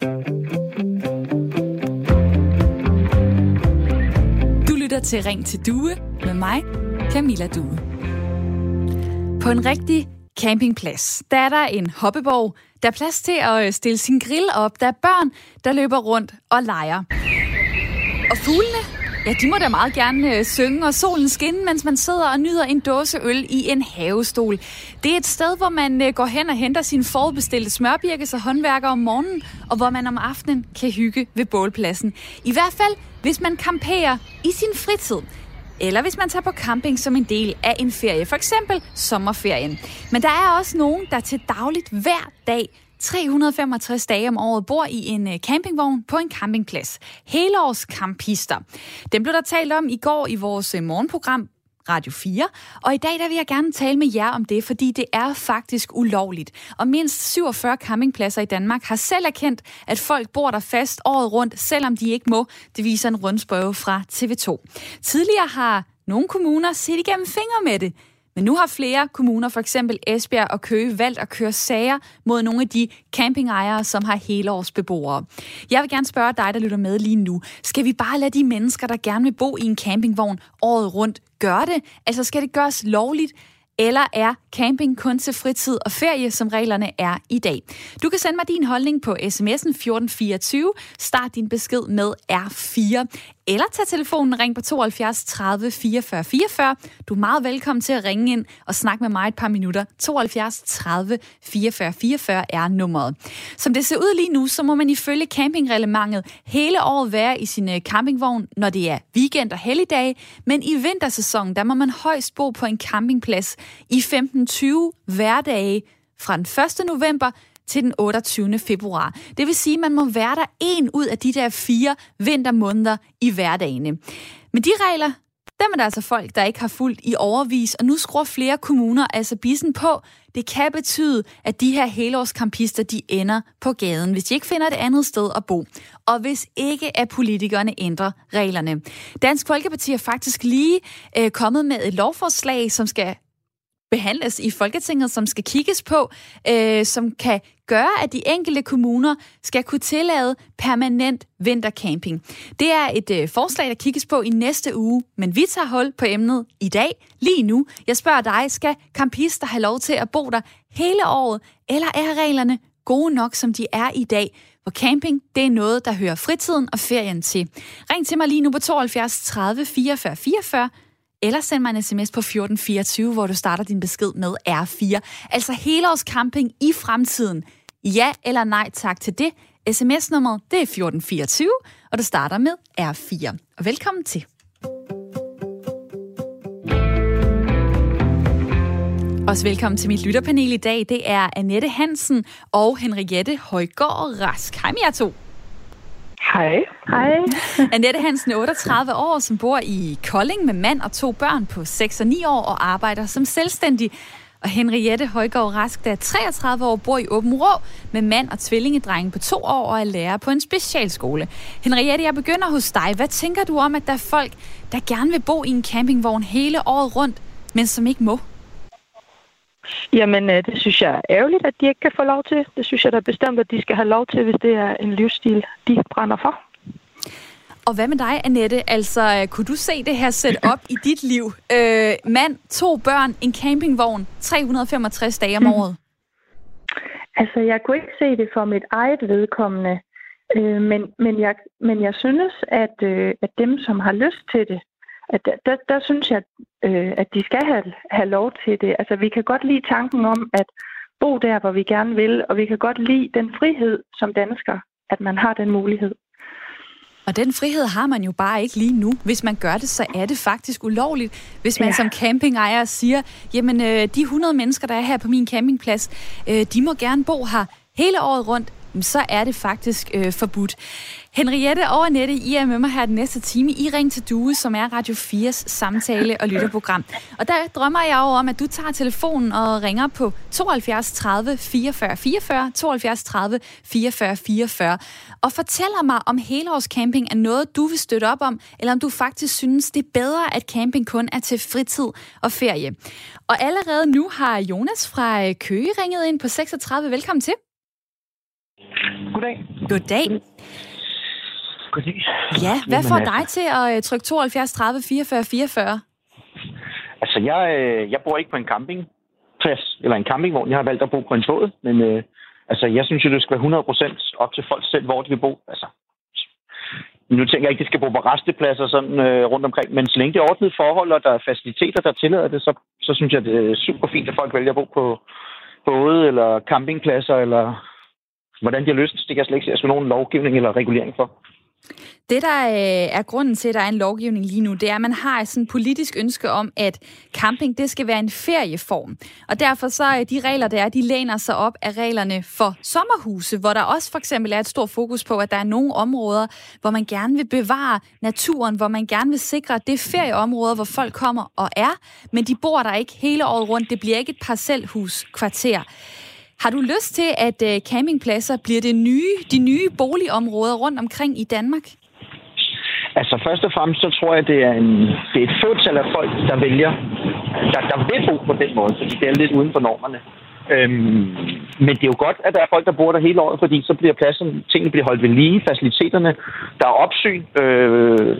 Du lytter til Ring til Due med mig, Camilla Due. På en rigtig campingplads, der er der en hoppeborg, der er plads til at øh, stille sin grill op. Der er børn, der løber rundt og leger. Og fuglene, ja, de må da meget gerne øh, synge, og solen skinne, mens man sidder og nyder en dåse øl i en havestol. Det er et sted, hvor man øh, går hen og henter sin forudbestilte smørbirkes og håndværker om morgenen, og hvor man om aftenen kan hygge ved bålpladsen. I hvert fald, hvis man camperer i sin fritid eller hvis man tager på camping som en del af en ferie, for eksempel sommerferien. Men der er også nogen, der til dagligt hver dag 365 dage om året bor i en øh, campingvogn på en campingplads. Helårscampister. Den blev der talt om i går i vores øh, morgenprogram Radio 4. Og i dag der vil jeg gerne tale med jer om det, fordi det er faktisk ulovligt. Og mindst 47 campingpladser i Danmark har selv erkendt, at folk bor der fast året rundt, selvom de ikke må. Det viser en rundspørge fra TV2. Tidligere har nogle kommuner set igennem fingre med det. Men nu har flere kommuner, for eksempel Esbjerg og Køge, valgt at køre sager mod nogle af de campingejere, som har helårsbeboere. Jeg vil gerne spørge dig, der lytter med lige nu. Skal vi bare lade de mennesker, der gerne vil bo i en campingvogn året rundt, gøre det? Altså skal det gøres lovligt? Eller er camping kun til fritid og ferie, som reglerne er i dag? Du kan sende mig din holdning på sms'en 1424. Start din besked med R4. Eller tag telefonen ring på 72 30 44 44. Du er meget velkommen til at ringe ind og snakke med mig et par minutter. 72 30 44 44 er nummeret. Som det ser ud lige nu, så må man ifølge campingreglementet hele året være i sin øh, campingvogn, når det er weekend og helligdage. Men i vintersæsonen, der må man højst bo på en campingplads i 15-20 hverdage fra den 1. november til den 28. februar. Det vil sige, at man må være der en ud af de der fire vintermåneder i hverdagene. Men de regler, dem er der altså folk, der ikke har fulgt i overvis, og nu skruer flere kommuner altså bissen på. Det kan betyde, at de her helårskampister, de ender på gaden, hvis de ikke finder et andet sted at bo. Og hvis ikke at politikerne ændrer reglerne. Dansk Folkeparti er faktisk lige øh, kommet med et lovforslag, som skal behandles i Folketinget, som skal kigges på, øh, som kan gøre, at de enkelte kommuner skal kunne tillade permanent vintercamping. Det er et øh, forslag, der kigges på i næste uge, men vi tager hold på emnet i dag, lige nu. Jeg spørger dig, skal campister have lov til at bo der hele året, eller er reglerne gode nok, som de er i dag? For camping, det er noget, der hører fritiden og ferien til. Ring til mig lige nu på 72 30 44 44, eller send mig en sms på 1424, hvor du starter din besked med R4. Altså helårscamping i fremtiden. Ja eller nej tak til det. SMS-nummeret det er 1424, og du starter med R4. Og velkommen til. Også velkommen til mit lytterpanel i dag. Det er Annette Hansen og Henriette Højgaard Rask. Hej med jer to. Hej. Hej. Annette Hansen er 38 år, som bor i Kolding med mand og to børn på 6 og 9 år og arbejder som selvstændig. Og Henriette Højgaard Rask, der er 33 år, bor i Åben Rå med mand og tvillingedrenge på to år og er lærer på en specialskole. Henriette, jeg begynder hos dig. Hvad tænker du om, at der er folk, der gerne vil bo i en campingvogn hele året rundt, men som ikke må? Jamen, øh, det synes jeg er ærgerligt, at de ikke kan få lov til. Det synes jeg da bestemt, at de skal have lov til, hvis det er en livsstil, de brænder for. Og hvad med dig, Annette? Altså, øh, kunne du se det her sæt op i dit liv? Øh, mand, to børn, en campingvogn, 365 dage om året. Altså, jeg kunne ikke se det for mit eget vedkommende, øh, men, men, jeg, men jeg synes, at, øh, at dem, som har lyst til det, at der, der, der synes jeg, øh, at de skal have, have lov til det. Altså, vi kan godt lide tanken om at bo der, hvor vi gerne vil, og vi kan godt lide den frihed som dansker, at man har den mulighed. Og den frihed har man jo bare ikke lige nu. Hvis man gør det, så er det faktisk ulovligt. Hvis man ja. som campingejer siger, jamen øh, de 100 mennesker, der er her på min campingplads, øh, de må gerne bo her hele året rundt, så er det faktisk øh, forbudt. Henriette og Annette, I er med mig her den næste time i Ring til Due, som er Radio 4's samtale- og lytterprogram. Og der drømmer jeg over om, at du tager telefonen og ringer på 72 30 44 44, 72 30 44 44, og fortæller mig, om helårscamping er noget, du vil støtte op om, eller om du faktisk synes, det er bedre, at camping kun er til fritid og ferie. Og allerede nu har Jonas fra Køge ringet ind på 36. Velkommen til. Goddag. Goddag. Goddag. Ja, hvad får Jamen, dig altså- til at øh, trykke 72 30 44 44? Altså, jeg, øh, jeg bor ikke på en campingplads eller en campingvogn. Jeg har valgt at bo på en båd, men øh, altså, jeg synes jo, det skal være 100% op til folk selv, hvor de vil bo. Altså, nu tænker jeg ikke, at de skal bo på restepladser sådan, øh, rundt omkring, men så længe det er ordentlige forhold, og der er faciliteter, der tillader det, så, så synes jeg, det er super fint, at folk vælger at bo på både eller campingpladser, eller hvordan de har lyst. Det kan jeg slet ikke se, at nogen lovgivning eller regulering for. Det, der øh, er grunden til, at der er en lovgivning lige nu, det er, at man har sådan et politisk ønske om, at camping, det skal være en ferieform. Og derfor så er de regler, der er, de læner sig op af reglerne for sommerhuse, hvor der også for eksempel er et stort fokus på, at der er nogle områder, hvor man gerne vil bevare naturen, hvor man gerne vil sikre, at det er ferieområder, hvor folk kommer og er, men de bor der ikke hele året rundt. Det bliver ikke et parcelhuskvarter. Har du lyst til, at øh, campingpladser bliver det nye, de nye boligområder rundt omkring i Danmark? Altså først og fremmest, så tror jeg, det er, en, det er et fåtal af folk, der vælger, der, der vil bo på den måde, fordi det er lidt uden for normerne. Øhm, men det er jo godt, at der er folk, der bor der hele året, fordi så bliver pladsen, tingene bliver holdt ved lige, faciliteterne, der er opsyn, øh,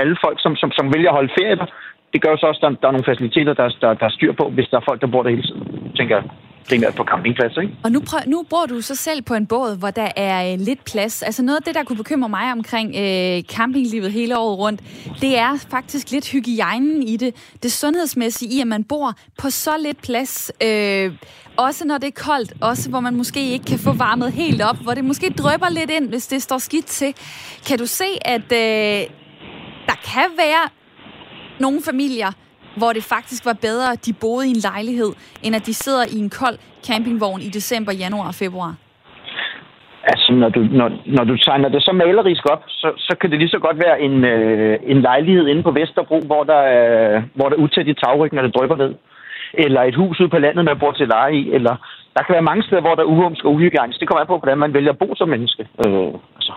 alle folk, som, som, som vælger at holde ferie der, det gør jo så også, at der, der er nogle faciliteter, der, der, der er styr på, hvis der er folk, der bor der hele tiden. Tænker primært på campingpladser, ikke? Og nu, prøv, nu bor du så selv på en båd, hvor der er øh, lidt plads. Altså noget af det, der kunne bekymre mig omkring øh, campinglivet hele året rundt, det er faktisk lidt hygiejnen i det. Det sundhedsmæssige i, at man bor på så lidt plads. Øh, også når det er koldt, også hvor man måske ikke kan få varmet helt op, hvor det måske drøber lidt ind, hvis det står skidt til. Kan du se, at øh, der kan være nogle familier, hvor det faktisk var bedre, at de boede i en lejlighed, end at de sidder i en kold campingvogn i december, januar og februar? Altså, når du, når, når du tegner det så malerisk op, så, så kan det lige så godt være en, øh, en lejlighed inde på Vesterbro, hvor der øh, hvor der er utæt i tagryggen, og det drypper ned. Eller et hus ude på landet, man bor til leje i. Eller der kan være mange steder, hvor der er uhumsk og uhygiejnisk. Altså, det kommer an på, hvordan man vælger at bo som menneske. Øh, altså,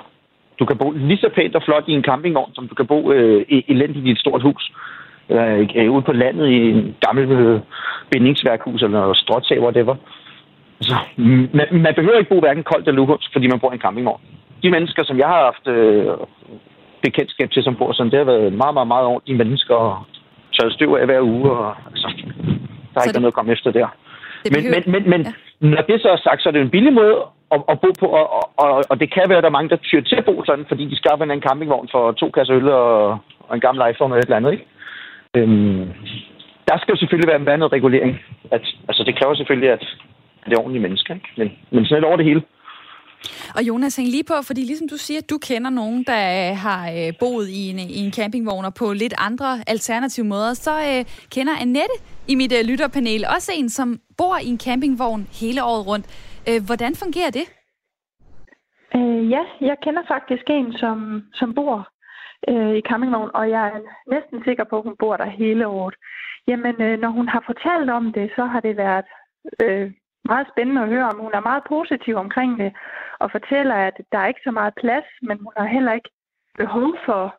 du kan bo lige så pænt og flot i en campingvogn, som du kan bo øh, elendigt i et stort hus. Eller øh, ude på landet i en gammel øh, bindingsværkhus eller stråtag, whatever. Altså, man, man behøver ikke bo hverken koldt eller uhumsk, fordi man bor i en campingvogn. De mennesker, som jeg har haft øh, bekendtskab til, som bor sådan, det har været meget, meget, meget de mennesker og tørret støv af hver uge. Og, altså, der er Så ikke det- noget at komme efter der. Det Men, men, men, men Ja. når det så er sagt, så er det en billig måde at, at bo på, og, og, og det kan være, at der er mange, der tyr til at bo sådan, fordi de skaffer en campingvogn for to kasser øl og, og en gammel iPhone eller et eller andet, ikke? Øhm, der skal jo selvfølgelig være, være noget regulering. At, altså, det kræver selvfølgelig, at det er ordentlige mennesker, ikke? Men, men sådan lidt over det hele. Og Jonas, hæng lige på, fordi ligesom du siger, at du kender nogen, der øh, har øh, boet i en, i en campingvogn og på lidt andre alternative måder, så øh, kender Annette i mit øh, lytterpanel også en, som bor i en campingvogn hele året rundt. Øh, hvordan fungerer det? Øh, ja, jeg kender faktisk en, som, som bor øh, i campingvogn, og jeg er næsten sikker på, at hun bor der hele året. Jamen, øh, når hun har fortalt om det, så har det været øh, meget spændende at høre om. Hun er meget positiv omkring det, og fortæller, at der er ikke så meget plads, men hun har heller ikke behov for,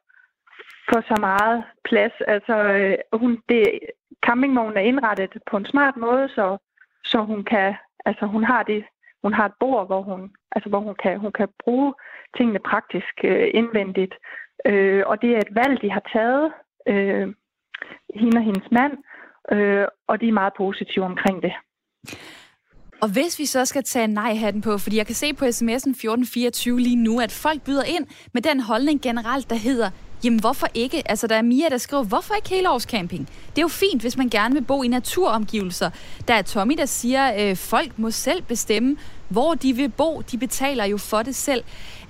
for så meget plads. Altså, øh, hun, det, campingvognen er indrettet på en smart måde, så, så hun kan, altså hun har det, hun har et bord, hvor hun, altså hvor hun kan, hun kan bruge tingene praktisk øh, indvendigt. Øh, og det er et valg, de har taget, øh, hende og hendes mand, øh, og de er meget positive omkring det. Og hvis vi så skal tage nej-hatten på, fordi jeg kan se på sms'en 1424 lige nu, at folk byder ind med den holdning generelt, der hedder, jamen hvorfor ikke? Altså der er Mia, der skriver, hvorfor ikke helårscamping? Det er jo fint, hvis man gerne vil bo i naturomgivelser. Der er Tommy, der siger, øh, folk må selv bestemme, hvor de vil bo. De betaler jo for det selv.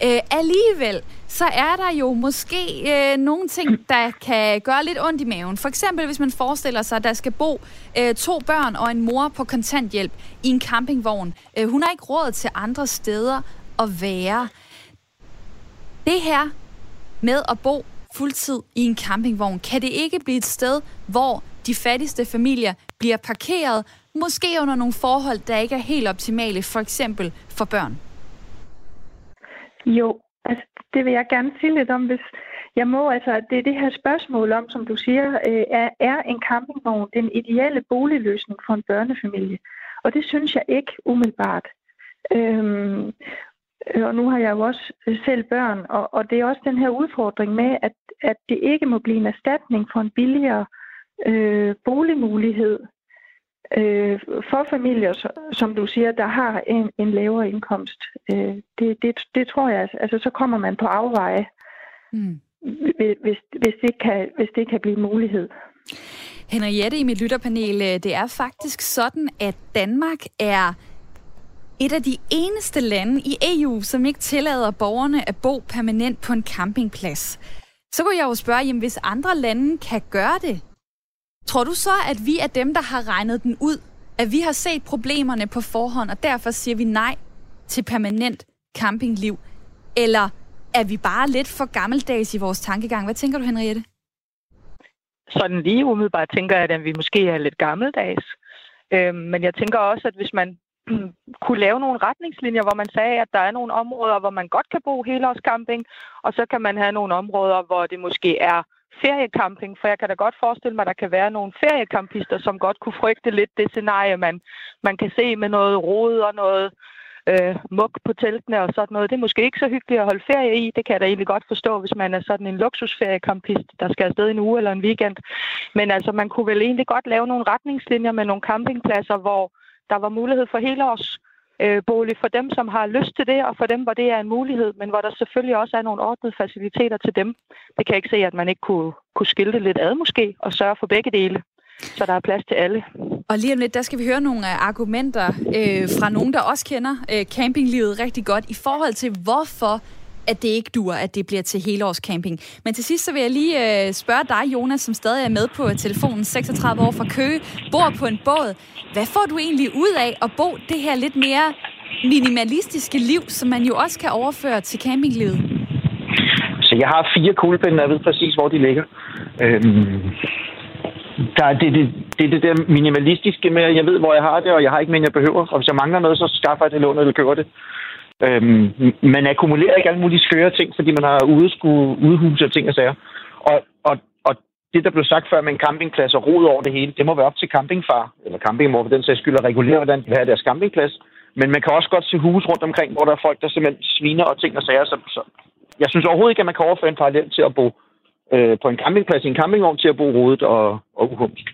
Øh, alligevel, så er der jo måske øh, nogle ting, der kan gøre lidt ondt i maven. For eksempel, hvis man forestiller sig, at der skal bo øh, to børn og en mor på kontanthjælp i en campingvogn. Øh, hun har ikke råd til andre steder at være. Det her med at bo fuldtid i en campingvogn, kan det ikke blive et sted, hvor de fattigste familier bliver parkeret, måske under nogle forhold, der ikke er helt optimale, for eksempel for børn? Jo, altså det vil jeg gerne sige lidt om, hvis jeg må. Altså, det er det her spørgsmål om, som du siger, øh, er, er en campingvogn den ideelle boligløsning for en børnefamilie? Og det synes jeg ikke umiddelbart. Øhm, og nu har jeg jo også øh, selv børn, og, og det er også den her udfordring med, at, at det ikke må blive en erstatning for en billigere øh, boligmulighed øh, for familier, som du siger, der har en, en lavere indkomst. Øh, det, det, det tror jeg, altså så kommer man på afveje, mm. hvis, hvis, det kan, hvis det kan blive en mulighed. Henriette i mit lytterpanel, øh, det er faktisk sådan, at Danmark er et af de eneste lande i EU, som ikke tillader borgerne at bo permanent på en campingplads. Så kunne jeg jo spørge, jamen hvis andre lande kan gøre det, tror du så, at vi er dem, der har regnet den ud? At vi har set problemerne på forhånd, og derfor siger vi nej til permanent campingliv? Eller er vi bare lidt for gammeldags i vores tankegang? Hvad tænker du, Henriette? Sådan lige umiddelbart tænker jeg, at vi måske er lidt gammeldags. Øhm, men jeg tænker også, at hvis man kunne lave nogle retningslinjer, hvor man sagde, at der er nogle områder, hvor man godt kan bo helårscamping, og så kan man have nogle områder, hvor det måske er feriecamping, for jeg kan da godt forestille mig, at der kan være nogle feriekampister, som godt kunne frygte lidt det scenarie, man, man kan se med noget rod og noget øh, muk på teltene og sådan noget. Det er måske ikke så hyggeligt at holde ferie i. Det kan jeg da egentlig godt forstå, hvis man er sådan en luksusferiekampist, der skal afsted en uge eller en weekend. Men altså, man kunne vel egentlig godt lave nogle retningslinjer med nogle campingpladser, hvor der var mulighed for hele års øh, bolig for dem, som har lyst til det, og for dem, hvor det er en mulighed, men hvor der selvfølgelig også er nogle ordnede faciliteter til dem. Det kan jeg ikke se, at man ikke kunne, kunne skilte lidt ad måske, og sørge for begge dele, så der er plads til alle. Og lige om lidt, der skal vi høre nogle øh, argumenter øh, fra nogen, der også kender øh, campinglivet rigtig godt, i forhold til, hvorfor at det ikke dur, at det bliver til helårscamping. Men til sidst så vil jeg lige øh, spørge dig, Jonas, som stadig er med på telefonen, 36 år fra Køge, bor på en båd. Hvad får du egentlig ud af at bo det her lidt mere minimalistiske liv, som man jo også kan overføre til campinglivet? Så jeg har fire kuglepinde, og jeg ved præcis, hvor de ligger. Øhm, der er det, det, det, det der minimalistiske med, at jeg ved, hvor jeg har det, og jeg har ikke mere, jeg behøver. Og hvis jeg mangler noget, så skaffer jeg det lån, eller køber det. Øhm, man akkumulerer ikke alle mulige skøre ting, fordi man har ude udhuse og ting og sager. Og, og, og det, der blev sagt før med en campingplads og rod over det hele, det må være op til campingfar, eller campingmor for den sags skyld, at regulere, hvordan de vil have deres campingplads. Men man kan også godt se huse rundt omkring, hvor der er folk, der simpelthen sviner og ting og sager. Så, så jeg synes overhovedet ikke, at man kan overføre en parallel til at bo øh, på en campingplads i en campingvogn til at bo rodet og, og uhumsk.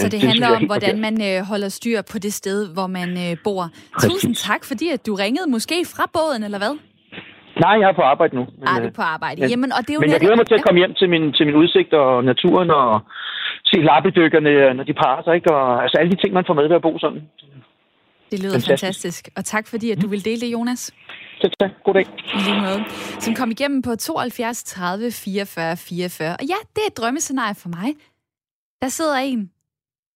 Så det, det handler om, hvordan man øh, holder styr på det sted, hvor man øh, bor. Præcis. Tusind tak, fordi at du ringede måske fra båden, eller hvad? Nej, jeg er på arbejde nu. Men, ah, du er på arbejde. Men, Jamen, og det er jo men jeg glæder mig til at komme hjem til min, til min udsigt og naturen og se lappedykkerne, når de parer sig, ikke? Og altså alle de ting, man får med ved at bo sådan. Det lyder fantastisk. fantastisk. Og tak fordi, at du vil dele det, Jonas. Tak, tak. God dag. Lige måde. Som kom igennem på 72 30 44 44. Og ja, det er et drømmescenarie for mig. Der sidder en,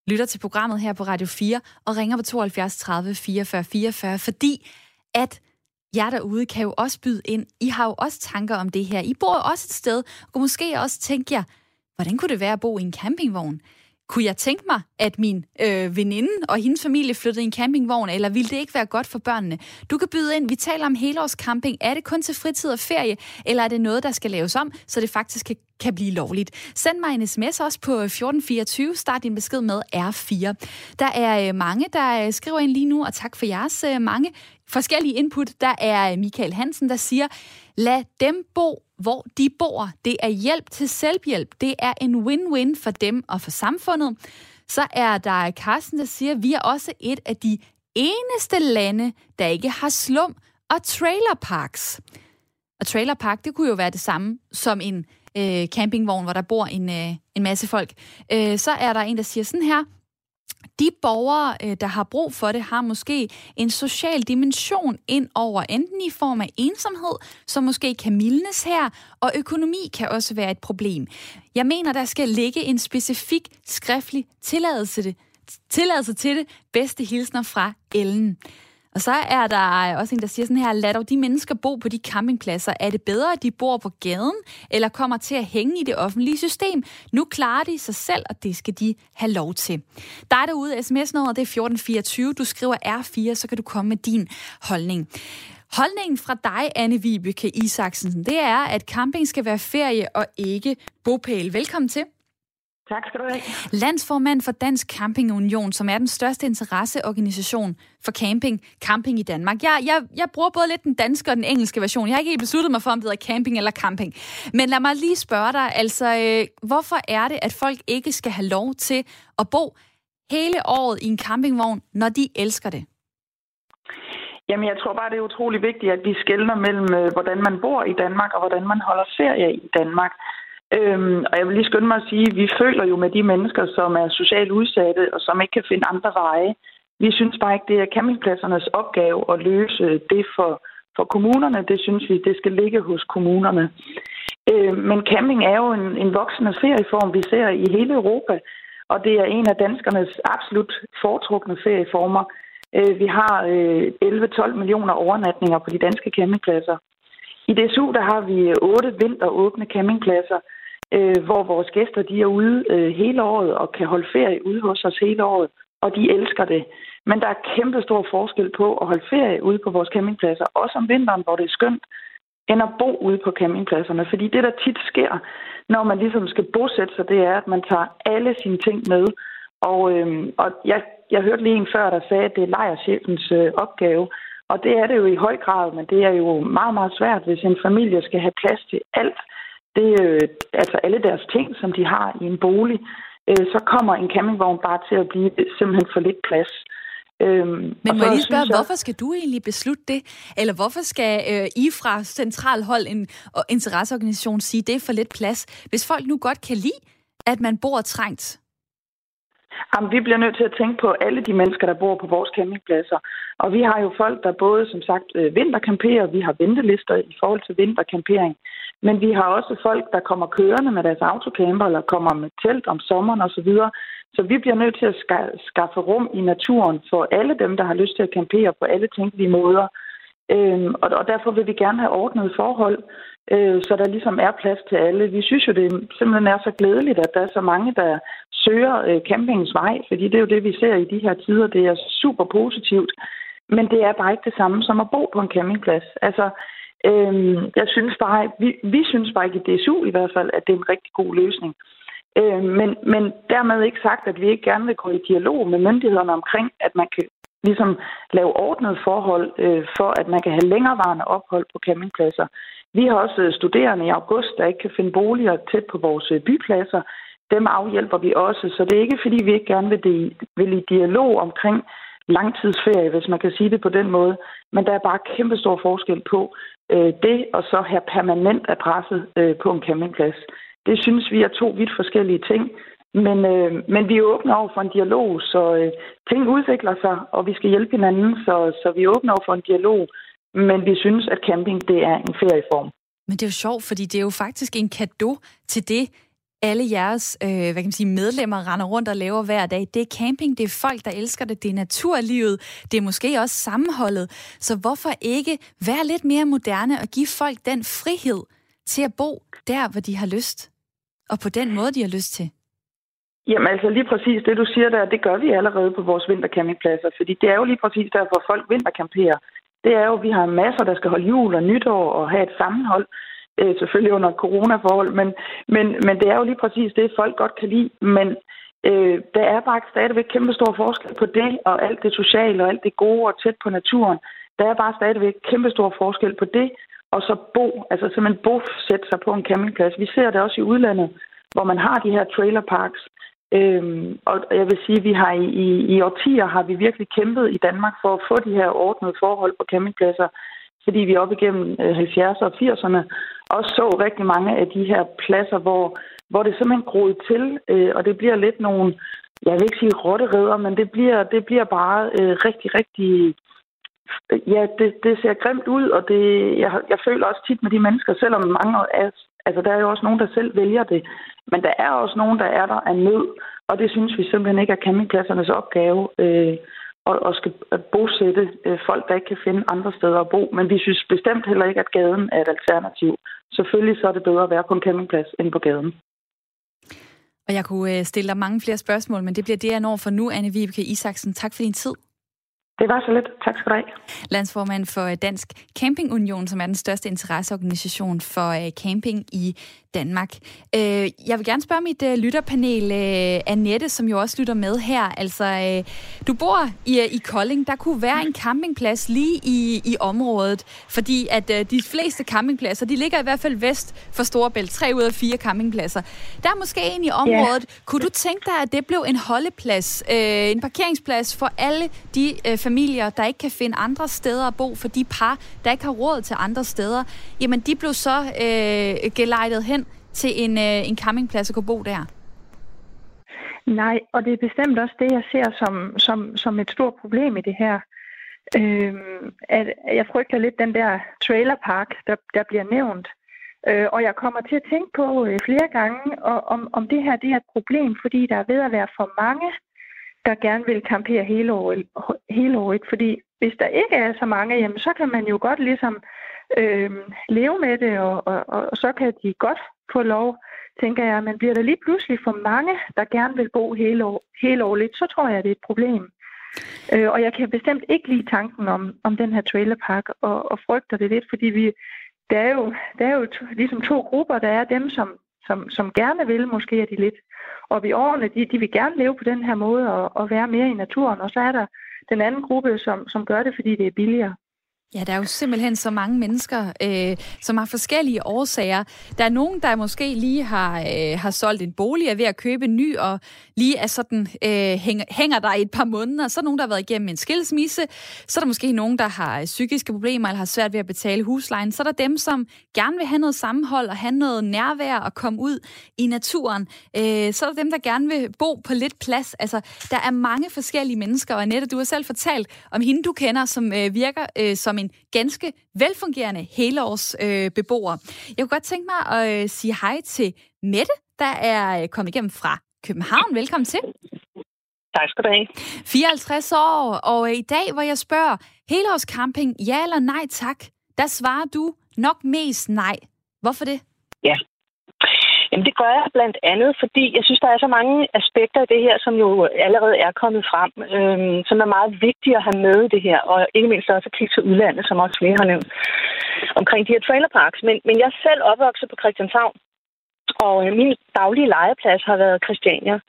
lytter til programmet her på Radio 4 og ringer på 72 30 44 44, fordi at jer derude kan jo også byde ind. I har jo også tanker om det her. I bor jo også et sted, og måske også tænke jer, hvordan kunne det være at bo i en campingvogn? Kunne jeg tænke mig, at min øh, veninde og hendes familie flyttede i en campingvogn, eller ville det ikke være godt for børnene? Du kan byde ind. Vi taler om helårscamping. Er det kun til fritid og ferie, eller er det noget, der skal laves om, så det faktisk kan, kan blive lovligt? Send mig en sms også på 1424. Start din besked med R4. Der er øh, mange, der øh, skriver ind lige nu, og tak for jeres øh, mange forskellige input. Der er øh, Michael Hansen, der siger, lad dem bo hvor de bor. Det er hjælp til selvhjælp. Det er en win-win for dem og for samfundet. Så er der Carsten, der siger, at vi er også et af de eneste lande, der ikke har slum og trailerparks. Og trailerpark, det kunne jo være det samme som en øh, campingvogn, hvor der bor en, øh, en masse folk. Øh, så er der en, der siger sådan her, de borgere, øh, der har brug for det, har måske en social dimension ind over, enten i form af ensomhed, som måske kan mildnes her, og økonomi kan også være et problem. Jeg mener, der skal ligge en specifik skriftlig tilladelse, tilladelse til det. Bedste hilsner fra Ellen. Og så er der også en, der siger sådan her, lad dog de mennesker bo på de campingpladser. Er det bedre, at de bor på gaden, eller kommer til at hænge i det offentlige system? Nu klarer de sig selv, og det skal de have lov til. Der er derude, sms-nummeret det er 1424. Du skriver R4, så kan du komme med din holdning. Holdningen fra dig, Anne Vibeke Isaksen, det er, at camping skal være ferie og ikke bopæl. Velkommen til. Tak skal du have. Landsformand for Dansk Camping Union, som er den største interesseorganisation for camping, camping i Danmark. Jeg, jeg, jeg bruger både lidt den danske og den engelske version. Jeg har ikke helt besluttet mig for, om det hedder camping eller camping. Men lad mig lige spørge dig, altså, øh, hvorfor er det, at folk ikke skal have lov til at bo hele året i en campingvogn, når de elsker det? Jamen, jeg tror bare, det er utrolig vigtigt, at vi skældner mellem, øh, hvordan man bor i Danmark og hvordan man holder ferie i Danmark. Øhm, og jeg vil lige skynde mig at sige, at vi føler jo med de mennesker, som er socialt udsatte og som ikke kan finde andre veje. Vi synes bare ikke, det er campingpladsernes opgave at løse det for, for kommunerne. Det synes vi, det skal ligge hos kommunerne. Øh, men camping er jo en, en voksende ferieform, vi ser i hele Europa, og det er en af danskernes absolut foretrukne ferieformer. Øh, vi har øh, 11-12 millioner overnatninger på de danske campingpladser. I DSU der har vi otte vinteråbne campingpladser, øh, hvor vores gæster de er ude øh, hele året og kan holde ferie ude hos os hele året, og de elsker det. Men der er kæmpe stor forskel på at holde ferie ude på vores campingpladser, også om vinteren, hvor det er skønt, end at bo ude på campingpladserne. Fordi det, der tit sker, når man ligesom skal bosætte sig, det er, at man tager alle sine ting med. Og, øh, og jeg, jeg hørte lige en før, der sagde, at det er lejerchefens øh, opgave. Og det er det jo i høj grad, men det er jo meget, meget svært, hvis en familie skal have plads til alt det, øh, altså alle deres ting, som de har i en bolig, øh, så kommer en campingvogn bare til at blive simpelthen for lidt plads. Øhm, Men må jeg lige spørge, jeg... hvorfor skal du egentlig beslutte det? Eller hvorfor skal øh, I fra centralhold en og interesseorganisation sige, det er for lidt plads, hvis folk nu godt kan lide, at man bor trængt? Jamen, vi bliver nødt til at tænke på alle de mennesker, der bor på vores campingpladser. Og vi har jo folk, der både, som sagt, øh, vinterkamperer, vi har ventelister i forhold til vinterkampering. Men vi har også folk, der kommer kørende med deres autocamper, eller kommer med telt om sommeren osv. Så vi bliver nødt til at skaffe rum i naturen for alle dem, der har lyst til at campere på alle tænkelige måder. Øhm, og derfor vil vi gerne have ordnet forhold, øh, så der ligesom er plads til alle. Vi synes jo, det simpelthen er så glædeligt, at der er så mange, der søger øh, campingens vej, fordi det er jo det, vi ser i de her tider. Det er super positivt, men det er bare ikke det samme som at bo på en campingplads. Altså, Øhm, jeg synes bare, vi, vi synes bare ikke i DSU i hvert fald, at det er en rigtig god løsning. Øhm, men, men dermed ikke sagt, at vi ikke gerne vil gå i dialog med myndighederne omkring, at man kan ligesom lave ordnet forhold øh, for, at man kan have længerevarende ophold på campingpladser. Vi har også øh, studerende i august, der ikke kan finde boliger tæt på vores øh, bypladser. Dem afhjælper vi også, så det er ikke fordi, vi ikke gerne vil, de, vil i dialog omkring langtidsferie, hvis man kan sige det på den måde. Men der er bare kæmpe stor forskel på, øh, det og så have permanent adresse øh, på en campingplads. Det synes vi er to vidt forskellige ting. Men, øh, men vi er åbne over for en dialog, så øh, ting udvikler sig, og vi skal hjælpe hinanden, så, så vi er åbne over for en dialog. Men vi synes, at camping det er en ferieform. Men det er jo sjovt, fordi det er jo faktisk en gave til det, alle jeres øh, hvad kan man sige, medlemmer render rundt og laver hver dag. Det er camping, det er folk, der elsker det, det er naturlivet, det er måske også sammenholdet. Så hvorfor ikke være lidt mere moderne og give folk den frihed til at bo der, hvor de har lyst? Og på den måde, de har lyst til? Jamen altså lige præcis det, du siger der, det gør vi allerede på vores vintercampingpladser, fordi det er jo lige præcis der, hvor folk vintercamperer. Det er jo, at vi har masser, der skal holde jul og nytår og have et sammenhold øh, selvfølgelig under coronaforhold, men, men, men det er jo lige præcis det, folk godt kan lide. Men øh, der er bare stadigvæk kæmpe stor forskel på det, og alt det sociale, og alt det gode og tæt på naturen. Der er bare stadigvæk kæmpe stor forskel på det, og så bo, altså simpelthen bosætte sig på en campingplads. Vi ser det også i udlandet, hvor man har de her trailerparks. Øhm, og jeg vil sige, at vi har i, i, i årtier har vi virkelig kæmpet i Danmark for at få de her ordnede forhold på campingpladser, fordi vi op igennem øh, 70'erne og 80'erne også så rigtig mange af de her pladser, hvor, hvor det simpelthen groede til, øh, og det bliver lidt nogle, jeg vil ikke sige rotteredder, men det bliver, det bliver bare øh, rigtig, rigtig, ja, det, det ser grimt ud, og det, jeg, jeg føler også tit med de mennesker, selvom mange af, altså der er jo også nogen, der selv vælger det, men der er også nogen, der er der af nød, og det synes vi simpelthen ikke er campingpladsernes opgave. Øh, og, og skal bosætte øh, folk, der ikke kan finde andre steder at bo. Men vi synes bestemt heller ikke, at gaden er et alternativ. Selvfølgelig så er det bedre at være på en campingplads end på gaden. Og jeg kunne øh, stille dig mange flere spørgsmål, men det bliver det, jeg når for nu, Anne Vibeke Isaksen. Tak for din tid. Det var så lidt. Tak skal du have. Landsformand for Dansk Camping Union, som er den største interesseorganisation for øh, camping i Danmark. Øh, jeg vil gerne spørge mit øh, lytterpanel, Annette, som jo også lytter med her. Altså, du bor i, i Kolding. Der kunne være en campingplads lige i, i området, fordi at de fleste campingpladser, de ligger i hvert fald vest for Storebælt. Tre ud af fire campingpladser. Der er måske en i området. Yeah. Kunne du tænke dig, at det blev en holdeplads, en parkeringsplads for alle de familier, der ikke kan finde andre steder at bo, for de par, der ikke har råd til andre steder, jamen de blev så øh, gelejtet hen til en, øh, en campingplads og kunne bo der. Nej, og det er bestemt også det, jeg ser som, som, som et stort problem i det her. Øhm, at jeg frygter lidt den der trailerpark, der, der bliver nævnt. Øh, og jeg kommer til at tænke på øh, flere gange, og, om, om det her det er et problem, fordi der er ved at være for mange der gerne vil campere hele året, hele året. Fordi hvis der ikke er så mange, jamen, så kan man jo godt ligesom øh, leve med det, og, og, og, og så kan de godt få lov, tænker jeg. Men bliver der lige pludselig for mange, der gerne vil bo hele, år, hele året, så tror jeg, det er et problem. Øh, og jeg kan bestemt ikke lide tanken om, om den her trailerpark, og, og frygter det lidt, fordi vi, der er jo, der er jo to, ligesom to grupper. Der er dem, som, som, som gerne vil, måske er de lidt og i årene, de, de vil gerne leve på den her måde og, og være mere i naturen. Og så er der den anden gruppe, som, som gør det, fordi det er billigere. Ja, der er jo simpelthen så mange mennesker, øh, som har forskellige årsager. Der er nogen, der måske lige har, øh, har solgt en bolig, er ved at købe en ny, og lige er sådan, øh, hænger, hænger der i et par måneder. Så er der nogen, der har været igennem en skilsmisse. Så er der måske nogen, der har øh, psykiske problemer, eller har svært ved at betale huslejen. Så er der dem, som gerne vil have noget sammenhold, og have noget nærvær, og komme ud i naturen. Øh, så er der dem, der gerne vil bo på lidt plads. Altså, der er mange forskellige mennesker, og Annette, du har selv fortalt om hende, du kender, som øh, virker øh, som en ganske velfungerende helårs øh, beboer. Jeg kunne godt tænke mig at øh, sige hej til Mette, der er øh, kommet igennem fra København. Velkommen til. Tak skal du have. 54 år, og i dag, hvor jeg spørger, helårscamping, ja eller nej tak, der svarer du nok mest nej. Hvorfor det? Ja, Jamen det gør jeg blandt andet, fordi jeg synes, der er så mange aspekter i det her, som jo allerede er kommet frem, øhm, som er meget vigtige at have med i det her, og ikke mindst også at kigge til udlandet, som også flere har nævnt, omkring de her trailerparks. Men, men jeg er selv opvokset på Christianshavn, og øh, min daglige legeplads har været Christiania.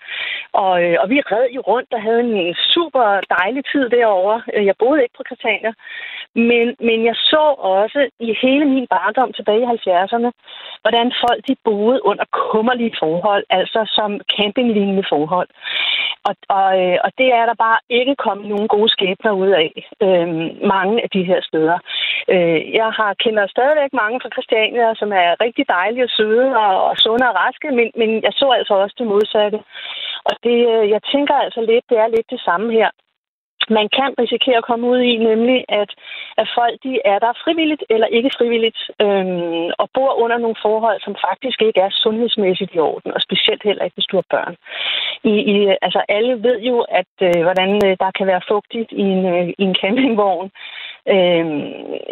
Og, øh, og vi red jo rundt og havde en super dejlig tid derovre. Øh, jeg boede ikke på Christiania, men, men jeg så også i hele min barndom tilbage i 70'erne, hvordan folk de boede under kummerlige forhold, altså som campinglignende forhold. Og, og, øh, og det er der bare ikke kommet nogen gode skæbner ud af øh, mange af de her steder. Øh, jeg har kender stadigvæk mange fra Christiania, som er rigtig dejlige og søde og, og sunde og raske, men, men jeg så altså også det modsatte. Og det, øh, jeg tænker altså lidt, det er lidt det samme her man kan risikere at komme ud i, nemlig at, at folk de er der frivilligt eller ikke frivilligt, øhm, og bor under nogle forhold, som faktisk ikke er sundhedsmæssigt i orden, og specielt heller ikke, hvis du har børn. I, i, altså alle ved jo, at øh, hvordan øh, der kan være fugtigt i en, øh, i en campingvogn, øh,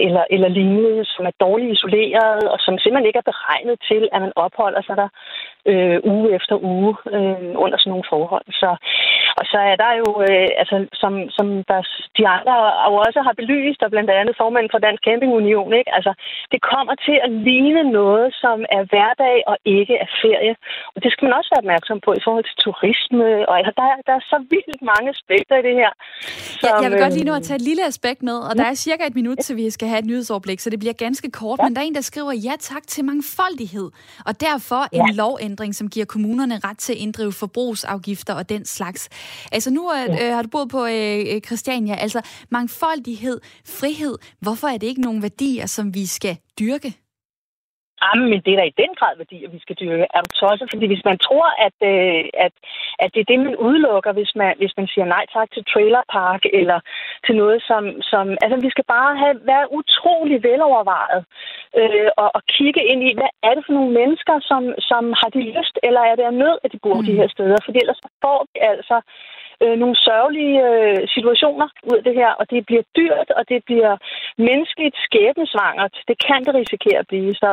eller, eller lignende, som er dårligt isoleret, og som simpelthen ikke er beregnet til, at man opholder sig der øh, uge efter uge øh, under sådan nogle forhold. Så, og så er der jo, øh, altså, som, som der, de andre jo også har belyst, og blandt andet formanden for Dansk Camping Union, ikke? Altså, det kommer til at ligne noget, som er hverdag og ikke er ferie. Og det skal man også være opmærksom på i forhold til turisme. Og altså, der, der er så vildt mange aspekter i det her. Som, ja, jeg vil godt lige nu at tage et lille aspekt med, og der er cirka et minut, til vi skal have et nyhedsoverblik, så det bliver ganske kort. Ja. Men der er en, der skriver ja tak til mangfoldighed, og derfor en ja. lovændring, som giver kommunerne ret til at inddrive forbrugsafgifter og den slags. Altså nu ja. øh, har du boet på øh, Christiania, altså mangfoldighed, frihed. Hvorfor er det ikke nogen værdier, som vi skal dyrke? Jamen, men det er da i den grad værdier, vi skal dyrke. Er du tosset? Fordi hvis man tror, at, øh, at, at det er det, man udelukker, hvis man, hvis man siger nej tak til trailerpark eller til noget, som... som altså, vi skal bare have, være utrolig velovervejet øh, og, og kigge ind i, hvad er det for nogle mennesker, som, som har de lyst, eller er det af nød, at de bor mm. de her steder? Fordi ellers får vi altså øh, nogle sørgelige øh, situationer ud af det her, og det bliver dyrt, og det bliver menneskeligt skæbnesvangert. Det kan det risikere at blive. Så,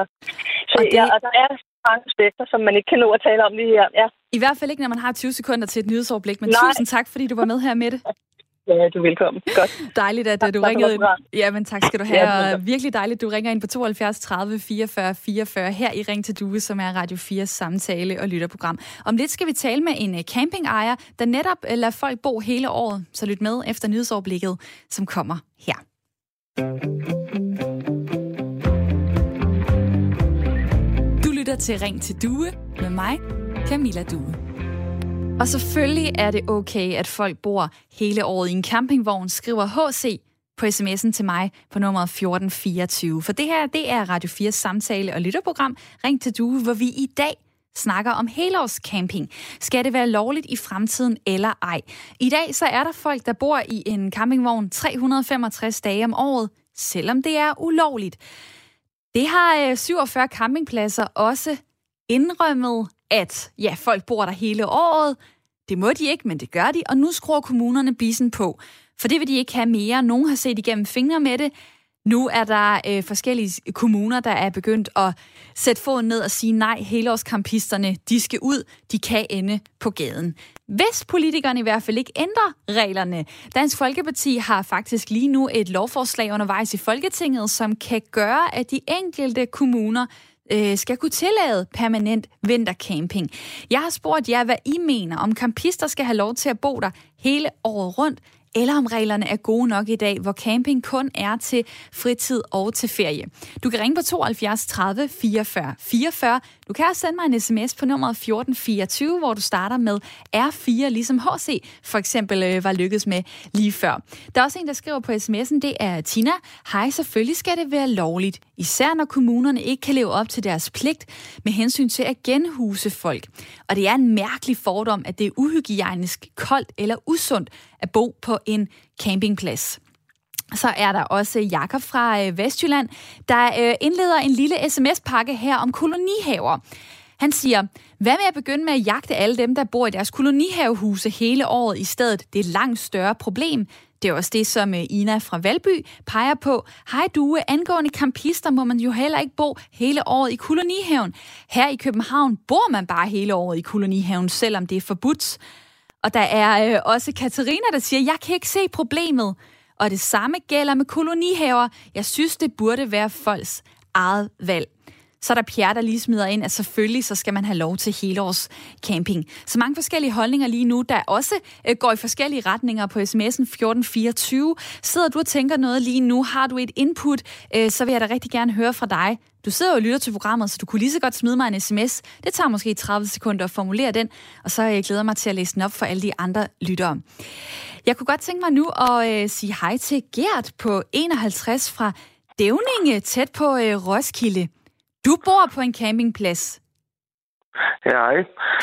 så og, det... ja, og der er mange aspekter, som man ikke kan nå at tale om lige her. Ja. I hvert fald ikke, når man har 20 sekunder til et nyhedsoverblik, men Nej. tusind tak, fordi du var med her med det. Ja, du er velkommen. Godt. Dejligt, at tak, du ringede ind. Ja, men tak skal du have. Ja, og virkelig dejligt, at du ringer ind på 72 30 44 44 her i Ring til Due, som er Radio 4 samtale- og lytterprogram. Om lidt skal vi tale med en øh, campingejer, der netop øh, lader folk bo hele året. Så lyt med efter nyhedsoverblikket, som kommer her. Lytter til Ring til Due med mig, Camilla Due. Og selvfølgelig er det okay, at folk bor hele året i en campingvogn, skriver HC på sms'en til mig på nummeret 1424. For det her, det er Radio 4 samtale- og lytterprogram Ring til Due, hvor vi i dag snakker om helårscamping. Skal det være lovligt i fremtiden eller ej? I dag så er der folk, der bor i en campingvogn 365 dage om året, selvom det er ulovligt. Det har øh, 47 campingpladser også indrømmet, at ja, folk bor der hele året. Det må de ikke, men det gør de, og nu skruer kommunerne bisen på. For det vil de ikke have mere. Nogen har set igennem fingre med det. Nu er der øh, forskellige kommuner, der er begyndt at sætte foden ned og sige nej, helårskampisterne, de skal ud, de kan ende på gaden. Hvis politikerne i hvert fald ikke ændrer reglerne. Dansk Folkeparti har faktisk lige nu et lovforslag undervejs i Folketinget, som kan gøre, at de enkelte kommuner øh, skal kunne tillade permanent vintercamping. Jeg har spurgt jer, hvad I mener, om campister skal have lov til at bo der hele året rundt, eller om reglerne er gode nok i dag, hvor camping kun er til fritid og til ferie. Du kan ringe på 72 30 44 44. Du kan også sende mig en sms på nummeret 1424, hvor du starter med R4, ligesom HC for eksempel øh, var lykkedes med lige før. Der er også en, der skriver på sms'en, det er Tina. Hej, selvfølgelig skal det være lovligt, især når kommunerne ikke kan leve op til deres pligt med hensyn til at genhuse folk. Og det er en mærkelig fordom, at det er uhygiejnisk, koldt eller usundt at bo på en campingplads. Så er der også Jakob fra øh, Vestjylland, der øh, indleder en lille sms-pakke her om kolonihaver. Han siger, hvad med at begynde med at jagte alle dem, der bor i deres kolonihavehuse hele året i stedet? Det er et langt større problem. Det er også det, som øh, Ina fra Valby peger på. Hej du, angående kampister må man jo heller ikke bo hele året i kolonihaven. Her i København bor man bare hele året i kolonihaven, selvom det er forbudt. Og der er øh, også Katarina, der siger, jeg kan ikke se problemet. Og det samme gælder med kolonihaver. Jeg synes, det burde være folks eget valg. Så er der Pierre, der lige smider ind, at selvfølgelig så skal man have lov til helårs camping. Så mange forskellige holdninger lige nu, der også øh, går i forskellige retninger på sms'en 1424. Sidder du og tænker noget lige nu? Har du et input? Øh, så vil jeg da rigtig gerne høre fra dig. Du sidder og lytter til programmet, så du kunne lige så godt smide mig en sms. Det tager måske 30 sekunder at formulere den, og så øh, jeg glæder mig til at læse den op for alle de andre lyttere. Jeg kunne godt tænke mig nu at øh, sige hej til Gert på 51 fra Dævninge, tæt på øh, Roskilde. Du bor på en campingplads. Ja,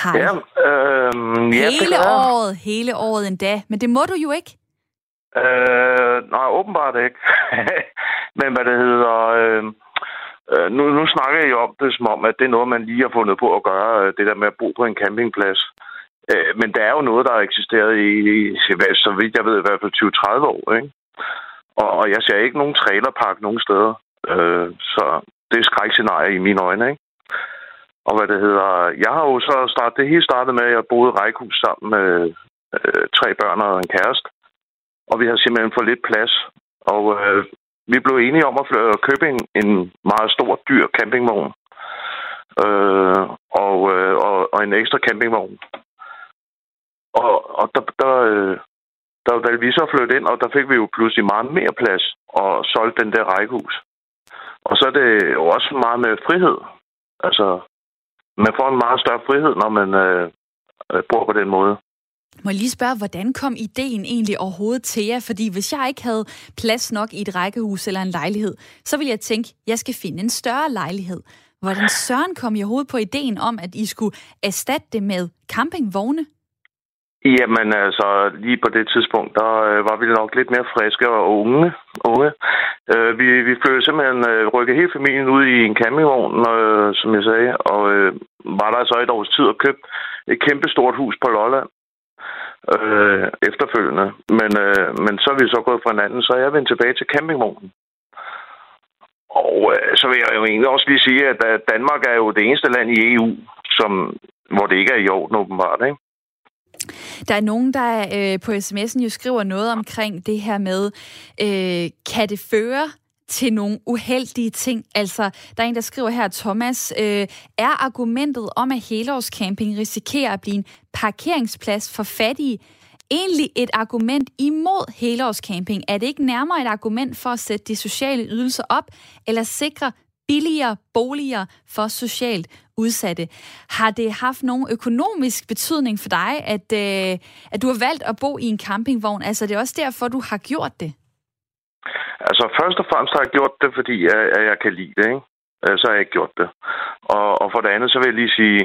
hej. Ja, øh, hele ja, året, hele året endda. Men det må du jo ikke. Øh, nej, åbenbart ikke. Men hvad det hedder... Øh, øh, nu, nu snakker jeg jo om det som om, at det er noget, man lige har fundet på at gøre, øh, det der med at bo på en campingplads. Øh, men der er jo noget, der har eksisteret i, i så vidt jeg ved, i hvert fald 20-30 år, ikke? Og, og jeg ser ikke nogen trailerpark nogen steder. Øh, så det er skrækscenarie i mine øjne, ikke? Og hvad det hedder... Jeg har jo så startet... Det hele startede med, at jeg boede i rækkehus sammen med øh, tre børn og en kæreste. Og vi har simpelthen for lidt plads. Og øh, vi blev enige om at, at købe en, en meget stor, dyr campingvogn. Øh, og, øh, og, og en ekstra campingvogn. Og, og der, der, øh, der valgte vi så flytte ind, og der fik vi jo pludselig meget mere plads og solgte den der rækkehus. Og så er det jo også meget med frihed. Altså, man får en meget større frihed, når man øh, øh, bor på den måde. Må jeg lige spørge, hvordan kom ideen egentlig overhovedet til jer? Fordi hvis jeg ikke havde plads nok i et rækkehus eller en lejlighed, så ville jeg tænke, jeg skal finde en større lejlighed. Hvordan søren kom I overhovedet på ideen om, at I skulle erstatte det med campingvogne? Jamen altså, lige på det tidspunkt, der øh, var vi nok lidt mere friske og unge. unge. Øh, vi, vi flyttede simpelthen øh, rykkede hele familien ud i en campingvogn, øh, som jeg sagde, og øh, var der så et års tid og købte et kæmpe stort hus på Lolland øh, efterfølgende. Men, øh, men så er vi så gået fra hinanden, så er jeg vendt tilbage til campingvognen. Og øh, så vil jeg jo egentlig også lige sige, at Danmark er jo det eneste land i EU, som, hvor det ikke er i orden åbenbart, ikke? Der er nogen, der øh, på sms'en jo skriver noget omkring det her med, øh, kan det føre til nogle uheldige ting. Altså, der er en, der skriver her, Thomas, øh, er argumentet om, at helårscamping risikerer at blive en parkeringsplads for fattige, egentlig et argument imod helårscamping? Er det ikke nærmere et argument for at sætte de sociale ydelser op, eller sikre billigere boliger for socialt udsatte. Har det haft nogen økonomisk betydning for dig, at, øh, at du har valgt at bo i en campingvogn? Altså, det er også derfor, du har gjort det? Altså, først og fremmest har jeg gjort det, fordi jeg, at jeg kan lide det, ikke? Øh, så har jeg ikke gjort det. Og, og for det andet, så vil jeg lige sige,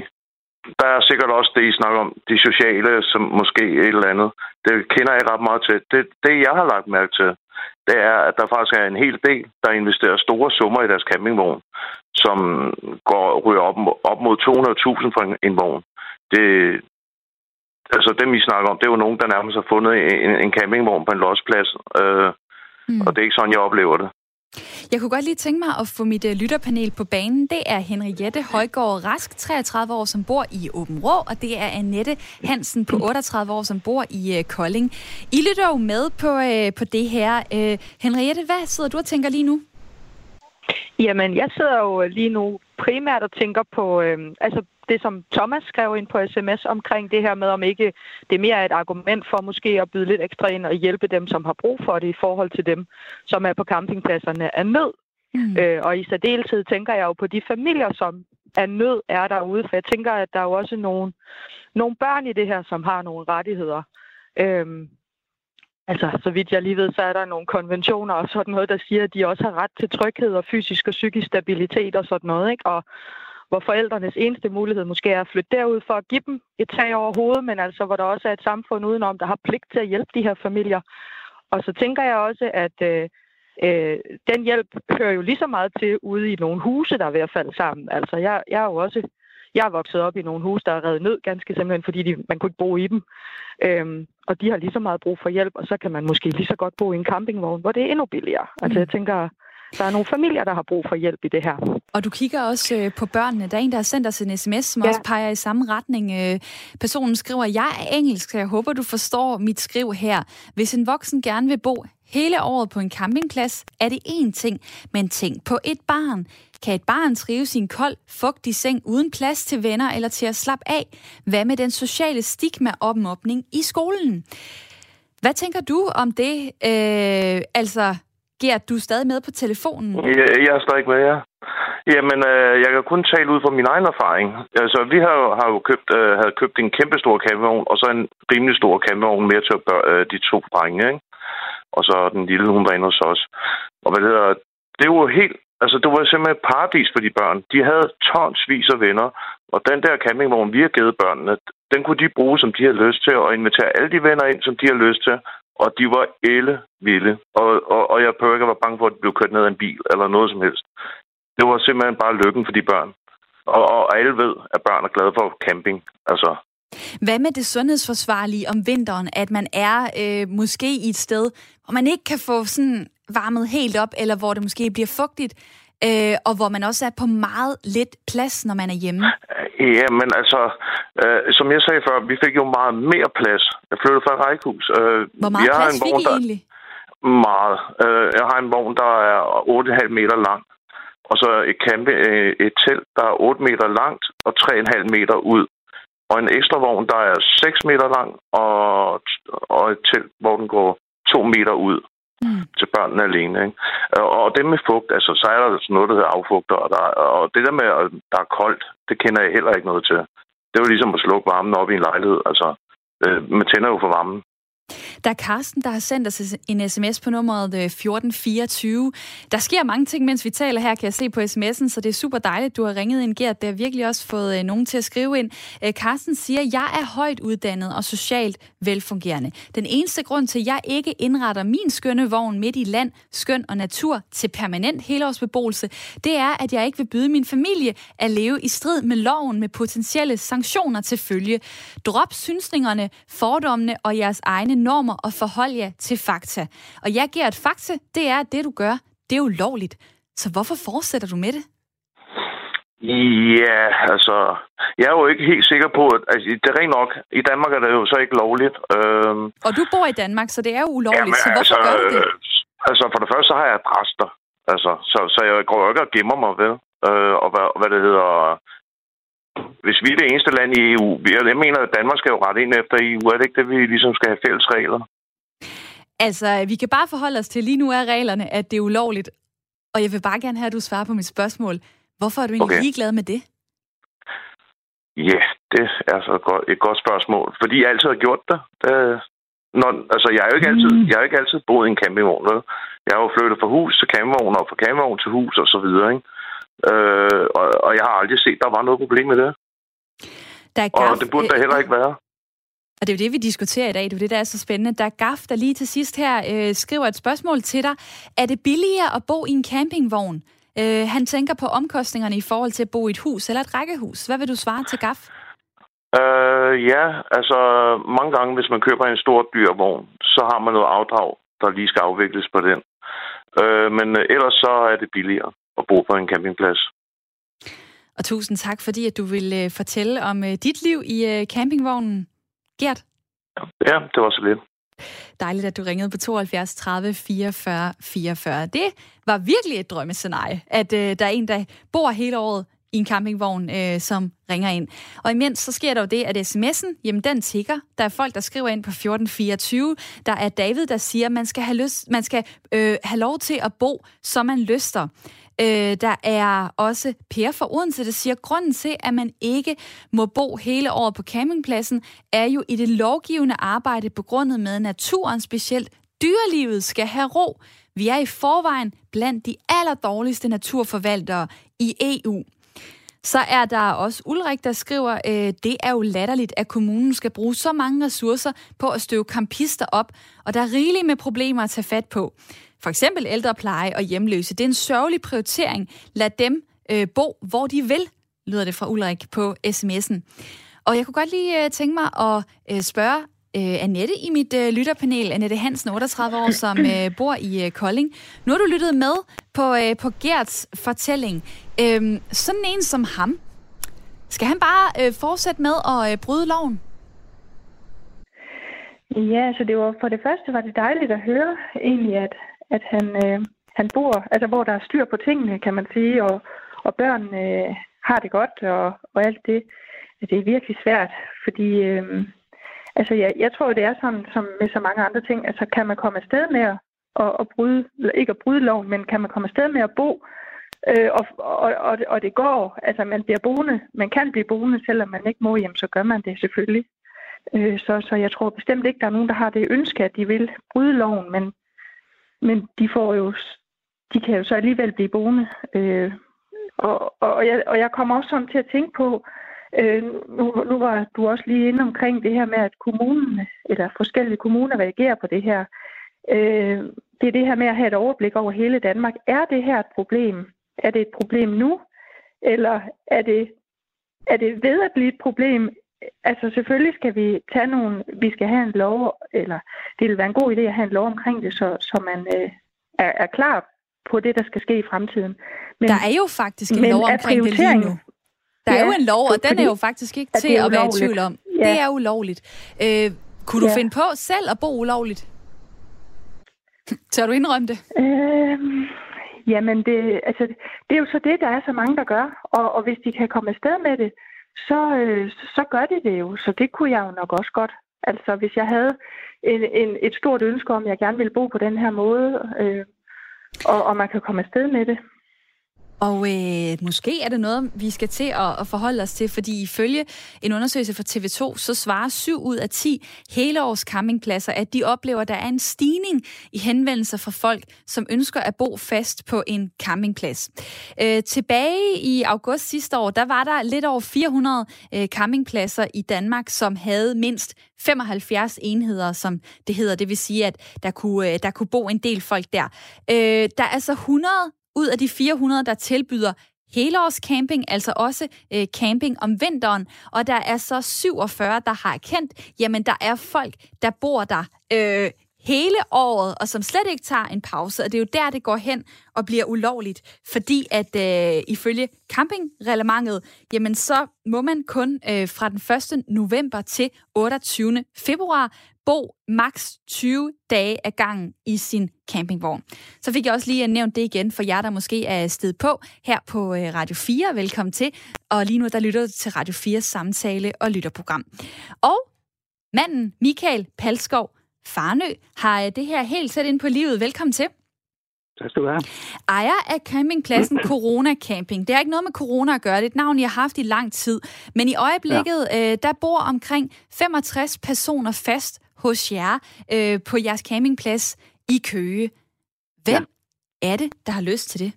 der er sikkert også det, I snakker om, de sociale, som måske et eller andet. Det kender jeg ret meget til. Det, det jeg har lagt mærke til, det er, at der faktisk er en hel del, der investerer store summer i deres campingvogn, som går ryger op, op mod 200.000 for en, en vogn. Det, altså dem, vi snakker om, det er jo nogen, der nærmest har fundet en, en campingvogn på en losplads, øh, mm. og det er ikke sådan, jeg oplever det. Jeg kunne godt lige tænke mig at få mit øh, lytterpanel på banen. Det er Henriette Højgaard Rask, 33 år, som bor i Åben Rå, og det er Annette Hansen på 38 år, som bor i øh, Kolding. I lytter jo med på, øh, på det her. Uh, Henriette, hvad sidder du og tænker lige nu? Jamen, jeg sidder jo lige nu primært og tænker på, øh, altså det, som Thomas skrev ind på sms omkring det her med, om ikke det mere er et argument for måske at byde lidt ekstra ind og hjælpe dem, som har brug for det i forhold til dem, som er på campingpladserne af nød. Mm. Øh, og i særdeleshed tænker jeg jo på de familier, som af nød er derude, for jeg tænker, at der er jo også nogle, nogle børn i det her, som har nogle rettigheder. Øhm, altså, så vidt jeg lige ved, så er der nogle konventioner og sådan noget, der siger, at de også har ret til tryghed og fysisk og psykisk stabilitet og sådan noget, ikke? Og, hvor forældrenes eneste mulighed måske er at flytte derud for at give dem et tag over hovedet, men altså hvor der også er et samfund udenom, der har pligt til at hjælpe de her familier. Og så tænker jeg også, at øh, øh, den hjælp hører jo lige så meget til ude i nogle huse, der er ved at falde sammen. Altså jeg, jeg er jo også jeg er vokset op i nogle huse, der er reddet ned, ganske simpelthen, fordi de, man kunne ikke bo i dem. Øhm, og de har lige så meget brug for hjælp, og så kan man måske lige så godt bo i en campingvogn, hvor det er endnu billigere. Altså jeg tænker, der er nogle familier, der har brug for hjælp i det her. Og du kigger også øh, på børnene. Der er en, der har sendt os en sms, som ja. også peger i samme retning. Øh, personen skriver, jeg er engelsk, så jeg håber, du forstår mit skriv her. Hvis en voksen gerne vil bo hele året på en campingplads, er det én ting. Men tænk på et barn. Kan et barn trive sin kold, fugtig seng uden plads til venner eller til at slappe af? Hvad med den sociale stigma og i skolen? Hvad tænker du om det? Øh, altså, Gert, du er stadig med på telefonen. Jeg, jeg er stadig med, ja. Jamen, øh, jeg kan kun tale ud fra min egen erfaring. Altså, vi har, har jo købt, øh, havde købt en kæmpe stor campingvogn, og så en rimelig stor campingvogn mere til øh, de to drenge, ikke? Og så den lille, hun var inde hos os. Og hvad det hedder, det var helt, altså det var simpelthen et paradis for de børn. De havde tonsvis af venner, og den der campingvogn, vi har givet børnene, den kunne de bruge, som de havde lyst til, og invitere alle de venner ind, som de har lyst til og de var elle vilde. Og, og, og jeg prøver ikke at være bange for, at de blev kørt ned af en bil eller noget som helst. Det var simpelthen bare lykken for de børn. Og, og alle ved, at børn er glade for camping. Altså, hvad med det sundhedsforsvarlige om vinteren, at man er øh, måske i et sted, hvor man ikke kan få sådan varmet helt op, eller hvor det måske bliver fugtigt, øh, og hvor man også er på meget lidt plads, når man er hjemme? Ja, men altså, øh, som jeg sagde før, vi fik jo meget mere plads. Jeg flyttede fra et rækkehus. Øh, hvor meget jeg plads fik I der, egentlig? Meget. Øh, jeg har en vogn, der er 8,5 meter lang. Og så et, campe, øh, et telt, der er 8 meter langt og 3,5 meter ud. Og en ekstra vogn, der er 6 meter lang, og, og et telt, hvor den går 2 meter ud mm. til børnene alene. Ikke? Og det med fugt, altså, så er der sådan noget, der hedder affugter, og, der, og det der med, at der er koldt, det kender jeg heller ikke noget til. Det er jo ligesom at slukke varmen op i en lejlighed. Altså, øh, man tænder jo for varmen. Der er Karsten, der har sendt os en sms på nummeret øh, 1424. Der sker mange ting, mens vi taler her, kan jeg se på sms'en, så det er super dejligt, du har ringet ind, Gert. Det har virkelig også fået øh, nogen til at skrive ind. Carsten Karsten siger, jeg er højt uddannet og socialt velfungerende. Den eneste grund til, at jeg ikke indretter min skønne vogn midt i land, skøn og natur til permanent helårsbeboelse, det er, at jeg ikke vil byde min familie at leve i strid med loven med potentielle sanktioner til følge. Drop synsningerne, fordommene og jeres egne normer og forholde jer til fakta. Og jeg giver et fakta, det er, at det du gør, det er ulovligt. Så hvorfor fortsætter du med det? Ja, altså, jeg er jo ikke helt sikker på, at altså, det er rent nok. I Danmark er det jo så ikke lovligt. Øhm, Og du bor i Danmark, så det er jo ulovligt, jamen, så hvorfor altså, gør du det? øh, Altså, for det første, så har jeg adresse der. Altså, så, så jeg går jo ikke og gemmer mig, vel? Øh, og hvad, hvad det hedder... Hvis vi er det eneste land i EU, jeg, jeg mener, at Danmark skal jo rette ind efter EU. Er det ikke det, vi ligesom skal have fælles regler? Altså, vi kan bare forholde os til, lige nu er reglerne, at det er ulovligt. Og jeg vil bare gerne have, at du svarer på mit spørgsmål. Hvorfor er du egentlig Okay. ligeglad med det? Ja, det er så et godt, et godt spørgsmål. Fordi jeg altid har gjort det. det når, altså, jeg har jo ikke altid, Mm. jeg har ikke altid boet i en campingvogn. Vel? Jeg har jo flyttet fra hus til campingvogn, og fra campingvogn til hus, og så videre. Ikke? Øh, og, og jeg har aldrig set, der var noget problem med det. Der er Og gaf, det burde der heller ikke være. Og det er jo det, vi diskuterer i dag. Det er jo det, der er så spændende. Der er Gaf, der lige til sidst her øh, skriver et spørgsmål til dig. Er det billigere at bo i en campingvogn? Øh, han tænker på omkostningerne i forhold til at bo i et hus eller et rækkehus. Hvad vil du svare til Gaf? Øh, ja, altså mange gange, hvis man køber en stor dyr vogn, så har man noget afdrag, der lige skal afvikles på den. Øh, men øh, ellers så er det billigere at bo på en campingplads. Og tusind tak, fordi at du vil øh, fortælle om øh, dit liv i øh, campingvognen. Gert, Ja, det var så lidt. dejligt, at du ringede på 72 30 44 44. Det var virkelig et drømmescenarie, at øh, der er en, der bor hele året i en campingvogn, øh, som ringer ind. Og imens så sker der jo det, at sms'en, jamen den tigger. Der er folk, der skriver ind på 1424. Der er David, der siger, at man skal have, lyst, man skal, øh, have lov til at bo, som man lyster. Øh, der er også Per fra Odense, der siger, at grunden til, at man ikke må bo hele året på campingpladsen, er jo i det lovgivende arbejde begrundet med naturen, specielt dyrelivet skal have ro. Vi er i forvejen blandt de allerdårligste naturforvaltere i EU. Så er der også Ulrik, der skriver, øh, det er jo latterligt, at kommunen skal bruge så mange ressourcer på at støve kampister op, og der er rigeligt med problemer at tage fat på. For eksempel ældrepleje og hjemløse. Det er en sørgelig prioritering. Lad dem øh, bo, hvor de vil, lyder det fra Ulrik på sms'en. Og jeg kunne godt lige øh, tænke mig at øh, spørge øh, Annette i mit øh, lytterpanel, Annette Hansen, 38 år, som øh, bor i øh, Kolding. Nu har du lyttet med på, øh, på Gerts fortælling. Øhm, sådan en som ham, skal han bare øh, fortsætte med at øh, bryde loven? Ja, så det var for det første var det dejligt at høre egentlig, at, at han, øh, han bor, altså hvor der er styr på tingene, kan man sige, og, og børn øh, har det godt og, og alt det. Det er virkelig svært, fordi øh, altså jeg, jeg tror, det er sådan som med så mange andre ting, altså kan man komme afsted med at, at, at bryde, eller ikke at bryde loven, men kan man komme afsted med at bo, øh, og, og, og, og det går, altså man bliver boende, man kan blive boende, selvom man ikke må hjem, så gør man det selvfølgelig. Øh, så, så jeg tror bestemt ikke, der er nogen, der har det ønske, at de vil bryde loven, men, men de får jo, de kan jo så alligevel blive boende. Øh, og, og, jeg, og jeg kommer også sådan til at tænke på, øh, nu, nu var du også lige inde omkring det her med, at kommunen, eller forskellige kommuner reagerer på det her. Øh, det er det her med at have et overblik over hele Danmark. Er det her et problem? Er det et problem nu? Eller er det, er det ved at blive et problem? Altså selvfølgelig skal vi tage nogle, vi skal have en lov, eller det vil være en god idé at have en lov omkring det, så, så man øh, er, er klar på det, der skal ske i fremtiden. Men, der er jo faktisk en lov er omkring det lige nu. Der er Ja, jo en lov, og den er jo faktisk ikke til er at være i tvivl om. Ja. Det er ulovligt. Øh, kunne du Ja. finde på selv at bo ulovligt? Tør du indrømme det? Øhm, jamen, det, altså, det er jo så det, der er så mange, der gør. Og, og hvis de kan komme afsted med det, så, øh, så gør de det jo. Så det kunne jeg jo nok også godt. Altså, hvis jeg havde en, en, et stort ønske om, at jeg gerne ville bo på den her måde, øh, og, og man kan komme afsted med det. Og øh, måske er det noget, vi skal til at, at forholde os til, fordi ifølge en undersøgelse fra TV2, så svarer 7 ud af 10 helårs campingpladser, at de oplever, at der er en stigning i henvendelser fra folk, som ønsker at bo fast på en campingplads. Øh, tilbage i august sidste år, der var der lidt over 400 øh, campingpladser i Danmark, som havde mindst 75 enheder, som det hedder. Det vil sige, at der kunne, øh, der kunne bo en del folk der. Øh, der er altså 100 ud af de 400, der tilbyder helårscamping, altså også øh, camping om vinteren, og der er så 47, der har erkendt, jamen der er folk, der bor der øh, hele året, og som slet ikke tager en pause. Og det er jo der, det går hen og bliver ulovligt, fordi at øh, ifølge campingreglementet, jamen så må man kun øh, fra den 1. november til 28. februar bo maks 20 dage af gangen i sin campingvogn. Så fik jeg også lige nævnt det igen for jer, der måske er sted på her på øh, Radio 4. Velkommen til. Og lige nu, der lytter til Radio 4 samtale og lytterprogram. Og manden Michael Palskov Farnø har det her helt sæt ind på livet. Velkommen til. Tak skal du have. Ejer af campingpladsen Corona Camping. Det har ikke noget med corona at gøre. Det er et navn, jeg har haft i lang tid. Men i øjeblikket, ja. øh, der bor omkring 65 personer fast hos jer øh, på jeres campingplads i Køge. Hvem ja. er det, der har lyst til det?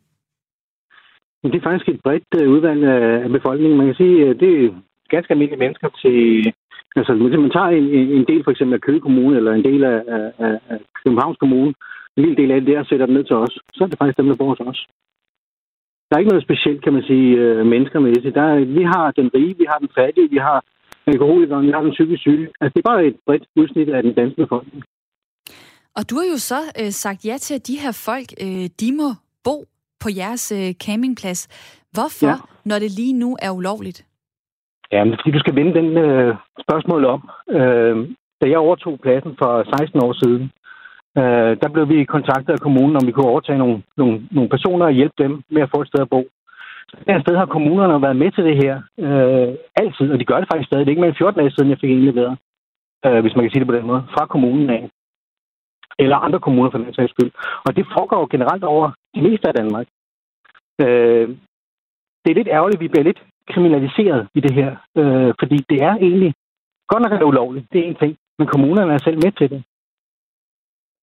Det er faktisk et bredt øh, udvalg af befolkningen. Man kan sige, at det er ganske almindelige mennesker til... Altså, hvis man tager en, en del for eksempel af Køge Kommune, eller en del af, af, af Københavns Kommune, en lille del af det der sætter dem ned til os, så er det faktisk dem, der bor hos os. Der er ikke noget specielt, kan man sige, øh, mennesker med det. Der er, vi har den rige, vi har den fattige, vi har alkoholikeren, vi har den psykisk syge. Altså, det er bare et bredt udsnit af den danske befolkning. Og du har jo så øh, sagt ja til, at de her folk, øh, de må bo på jeres øh, campingplads. Hvorfor, ja. når det lige nu er ulovligt? Ja, men fordi du skal vende den øh, spørgsmål om. Øh, da jeg overtog pladsen for 16 år siden, øh, der blev vi kontaktet af kommunen, om vi kunne overtage nogle, nogle, nogle personer og hjælpe dem med at få et sted at bo. Det sted har kommunerne været med til det her øh, altid, og de gør det faktisk stadig. Det er ikke mere end 14 dage siden, jeg fik indleveret, øh, hvis man kan sige det på den måde, fra kommunen af. Eller andre kommuner for den sags skyld. Og det foregår generelt over det meste af Danmark. Øh, det er lidt ærgerligt, at vi bliver lidt kriminaliseret i det her, øh, fordi det er egentlig godt nok er det ulovligt, det er en ting, men kommunerne er selv med til det.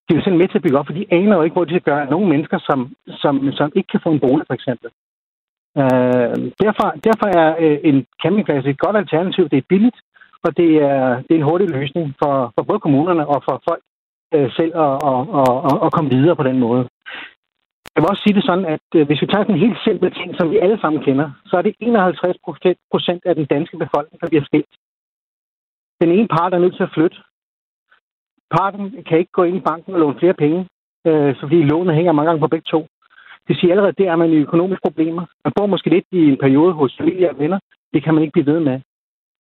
De er jo selv med til at bygge op, for de aner jo ikke, hvor de skal gøre nogle mennesker, som, som, som ikke kan få en bolig, for eksempel. Øh, derfor, derfor er øh, en campingplads et godt alternativ. Det er billigt, og det er, det er en hurtig løsning for, for både kommunerne og for folk øh, selv at, at, at, at komme videre på den måde. Jeg vil også sige det sådan, at øh, hvis vi tager en helt simpel ting, som vi alle sammen kender, så er det 51 procent af den danske befolkning, der bliver skilt. Den ene part er nødt til at flytte. Parten kan ikke gå ind i banken og låne flere penge, øh, fordi lånet hænger mange gange på begge to. Det siger allerede, der er man i økonomiske problemer. Man bor måske lidt i en periode hos familie og venner. Det kan man ikke blive ved med.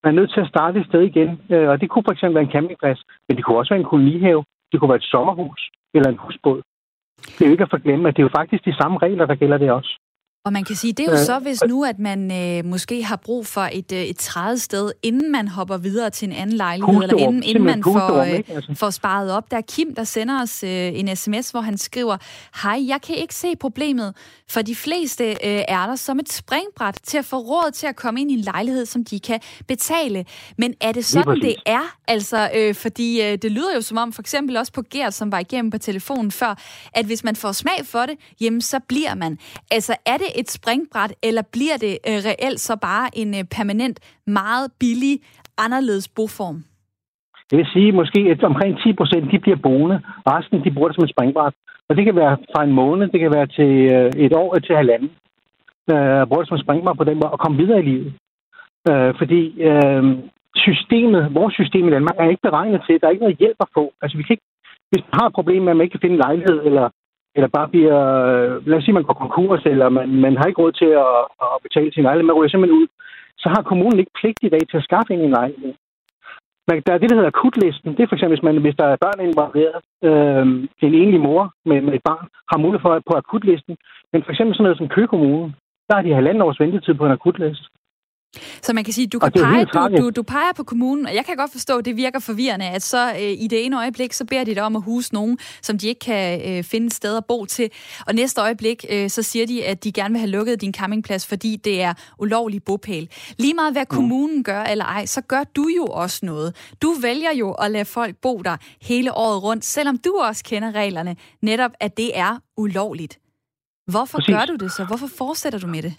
Man er nødt til at starte et sted igen, øh, og det kunne for eksempel være en campingplads, men det kunne også være en kolonihave, det kunne være et sommerhus eller en husbåd. Det er jo ikke at forglemme, at det er jo faktisk de samme regler, der gælder det også. Og man kan sige, det er jo så, hvis nu, at man øh, måske har brug for et, øh, et træet sted, inden man hopper videre til en anden lejlighed, Pusterum, eller inden, inden man får, øh, altså. får sparet op. Der er Kim, der sender os øh, en sms, hvor han skriver, Hej, jeg kan ikke se problemet, for de fleste øh, er der som et springbræt til at få råd til at komme ind i en lejlighed, som de kan betale. Men er det sådan, det er? Altså, øh, fordi øh, det lyder jo som om, for eksempel også på Gert, som var igennem på telefonen før, at hvis man får smag for det, jamen så bliver man. Altså, er det et springbræt, eller bliver det øh, reelt så bare en øh, permanent, meget billig, anderledes boform? Det vil sige måske, at omkring 10 procent de bliver boende, resten de bruger det som et springbræt. Og det kan være fra en måned, det kan være til øh, et år øh, til halvanden. Øh, bruger det som springbræt på den måde, og komme videre i livet. Øh, fordi øh, systemet, vores system i Danmark er ikke beregnet til, der er ikke noget hjælp at få. Altså vi kan ikke, hvis man har et problem med, at man ikke kan finde en lejlighed, eller eller bare bliver, øh, lad os sige, man går konkurs, eller man, man har ikke råd til at, at betale sin lejlighed, man ryger simpelthen ud, så har kommunen ikke pligt i dag til at skaffe en lejlighed. Men der er det, der hedder akutlisten. Det er for eksempel, hvis, man, hvis der er børn involveret, øh, en enlig mor med, med et barn, har mulighed for at på akutlisten. Men for eksempel sådan noget som Køge der har de halvanden års ventetid på en akutliste. Så man kan sige, du kan pege, du, du, du peger på kommunen, og jeg kan godt forstå, at det virker forvirrende, at så øh, i det ene øjeblik, så beder de dig om at huse nogen, som de ikke kan øh, finde sted at bo til. Og næste øjeblik, øh, så siger de, at de gerne vil have lukket din campingplads, fordi det er ulovlig bopæl. Lige meget hvad mm. kommunen gør eller ej, så gør du jo også noget. Du vælger jo at lade folk bo der hele året rundt, selvom du også kender reglerne, netop at det er ulovligt. Hvorfor Præcis. gør du det så? Hvorfor fortsætter du med det?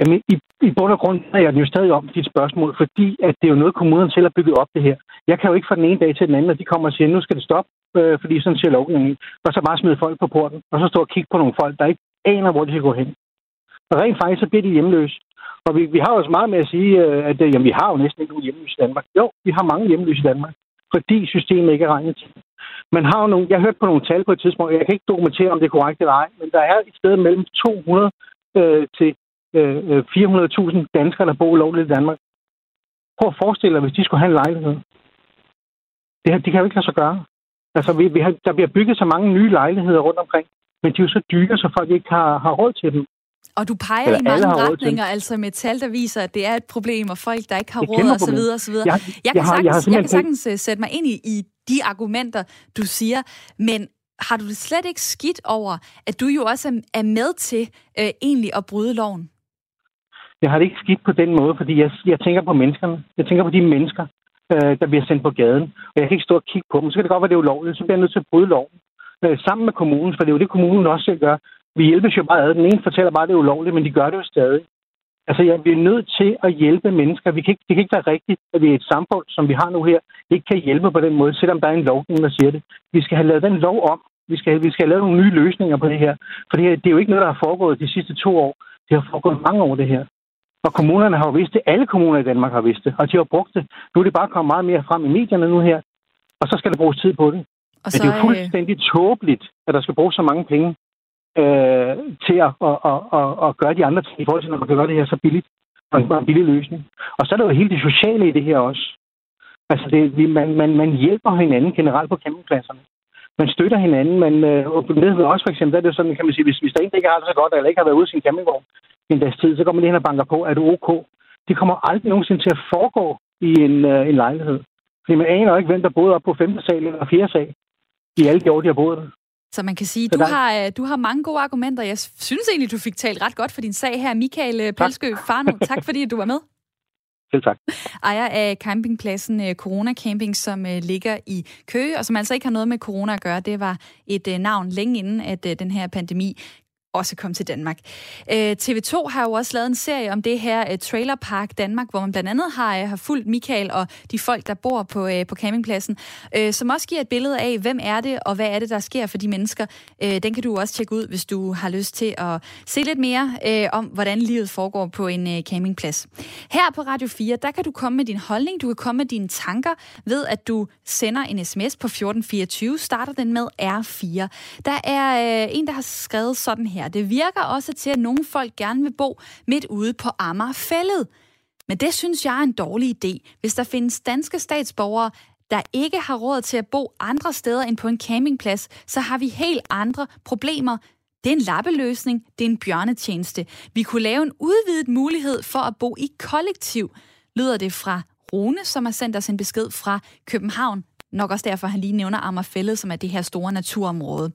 Jamen, i, i bund og grund er jeg jo stadig om dit spørgsmål, fordi at det er jo noget, kommunen selv har bygget op det her. Jeg kan jo ikke fra den ene dag til den anden, at de kommer og siger, nu skal det stoppe, øh, fordi sådan siger lovgivningen. Og så bare smide folk på porten, og så stå og kigge på nogle folk, der ikke aner, hvor de skal gå hen. Og rent faktisk, så bliver de hjemløse. Og vi, vi har jo så meget med at sige, øh, at øh, jamen, vi har jo næsten ikke nogen hjemløse i Danmark. Jo, vi har mange hjemløse i Danmark, fordi systemet ikke er regnet til. Man har jo nogle, jeg har hørt på nogle tal på et tidspunkt, jeg kan ikke dokumentere, om det er korrekt eller ej, men der er et sted mellem 200 øh, til øh, 400.000 øh, danskere, der bor lovligt i Danmark. Prøv at forestille dig, hvis de skulle have en lejlighed. Det, her, det kan jo ikke lade sig gøre. Altså, vi, vi har, der bliver bygget så mange nye lejligheder rundt omkring, men de er jo så dyre, så folk ikke har, har råd til dem. Og du peger Eller i mange retninger, altså med tal, der viser, at det er et problem, og folk, der ikke har råd, og så videre, og så videre. Jeg, jeg, jeg, kan sagtens, jeg, har jeg kan sagtens uh, sætte mig ind i, i de argumenter, du siger, men har du det slet ikke skidt over, at du jo også er med til uh, egentlig at bryde loven? Jeg har det ikke skidt på den måde, fordi jeg, jeg tænker på menneskerne. Jeg tænker på de mennesker, øh, der bliver sendt på gaden. Og jeg kan ikke stå og kigge på dem. Så kan det godt være, det er ulovligt. Så bliver jeg nødt til at bryde loven. Øh, sammen med kommunen, for det er jo det, kommunen også selv gør vi hjælpes jo bare ad. Den ene fortæller bare, at det er ulovligt, men de gør det jo stadig. Altså, ja, vi er nødt til at hjælpe mennesker. Vi kan ikke, det kan ikke være rigtigt, at vi er et samfund, som vi har nu her, ikke kan hjælpe på den måde, selvom der er en lovgivning, der siger det. Vi skal have lavet den lov om. Vi skal, vi skal have lavet nogle nye løsninger på det her. For det, her, det er jo ikke noget, der har foregået de sidste to år. Det har foregået mange år, det her. Og kommunerne har jo vidst det. Alle kommuner i Danmark har vidst det. Og de har brugt det. Nu er det bare kommet meget mere frem i medierne nu her. Og så skal der bruges tid på det. Og så, Men det er jo fuldstændig tåbeligt, at der skal bruges så mange penge øh, til at, at, at, at, at gøre de andre ting i forhold til, når man kan gøre det her så billigt og en billig løsning. Og så er der jo hele det sociale i det her også. Altså, det, man, man, man hjælper hinanden generelt på campingpladserne. Man støtter hinanden. Man, øh, ved også for eksempel, der er det sådan, kan man sige, hvis, hvis der ikke har det så godt, eller ikke har været ude i sin campingvogn tid, så kommer man lige hen og banker på, er du ok? Det kommer aldrig nogensinde til at foregå i en, øh, en lejlighed. Fordi man aner ikke, hvem der boede op på 5. sal eller 4. sal i alle de år, de har boet der. Så man kan sige, du har, øh, du har mange gode argumenter. Jeg synes egentlig, du fik talt ret godt for din sag her. Michael øh, Pelskø Farno, tak fordi du var med. Selv tak. Ejer af campingpladsen øh, Corona Camping, som ligger i Køge, og som altså ikke har noget med corona at gøre. Det var et navn længe inden, at den her pandemi også kom til Danmark. Øh, TV2 har jo også lavet en serie om det her uh, Trailer Park Danmark, hvor man blandt andet har, uh, har fulgt Michael og de folk, der bor på, øh, på campingpladsen, uh, som også giver et billede af, hvem er det, og hvad er det, der sker for de mennesker. Uh, den kan du også tjekke ud, hvis du har lyst til at se lidt mere om, hvordan livet foregår på en campingplads. Her på Radio 4, der kan du komme med din holdning, du kan komme med dine tanker ved, at du sender en sms på 1424, starter den med R4. Der er en, der har skrevet sådan her, her. Det virker også til, at nogle folk gerne vil bo midt ude på Amagerfællet. Men det synes jeg er en dårlig idé. Hvis der findes danske statsborgere, der ikke har råd til at bo andre steder end på en campingplads, så har vi helt andre problemer. Det er en lappeløsning, det er en bjørnetjeneste. Vi kunne lave en udvidet mulighed for at bo i kollektiv, lyder det fra Rune, som har sendt os en besked fra København. Nok også derfor, han lige nævner Ammerfællet, som er det her store naturområde.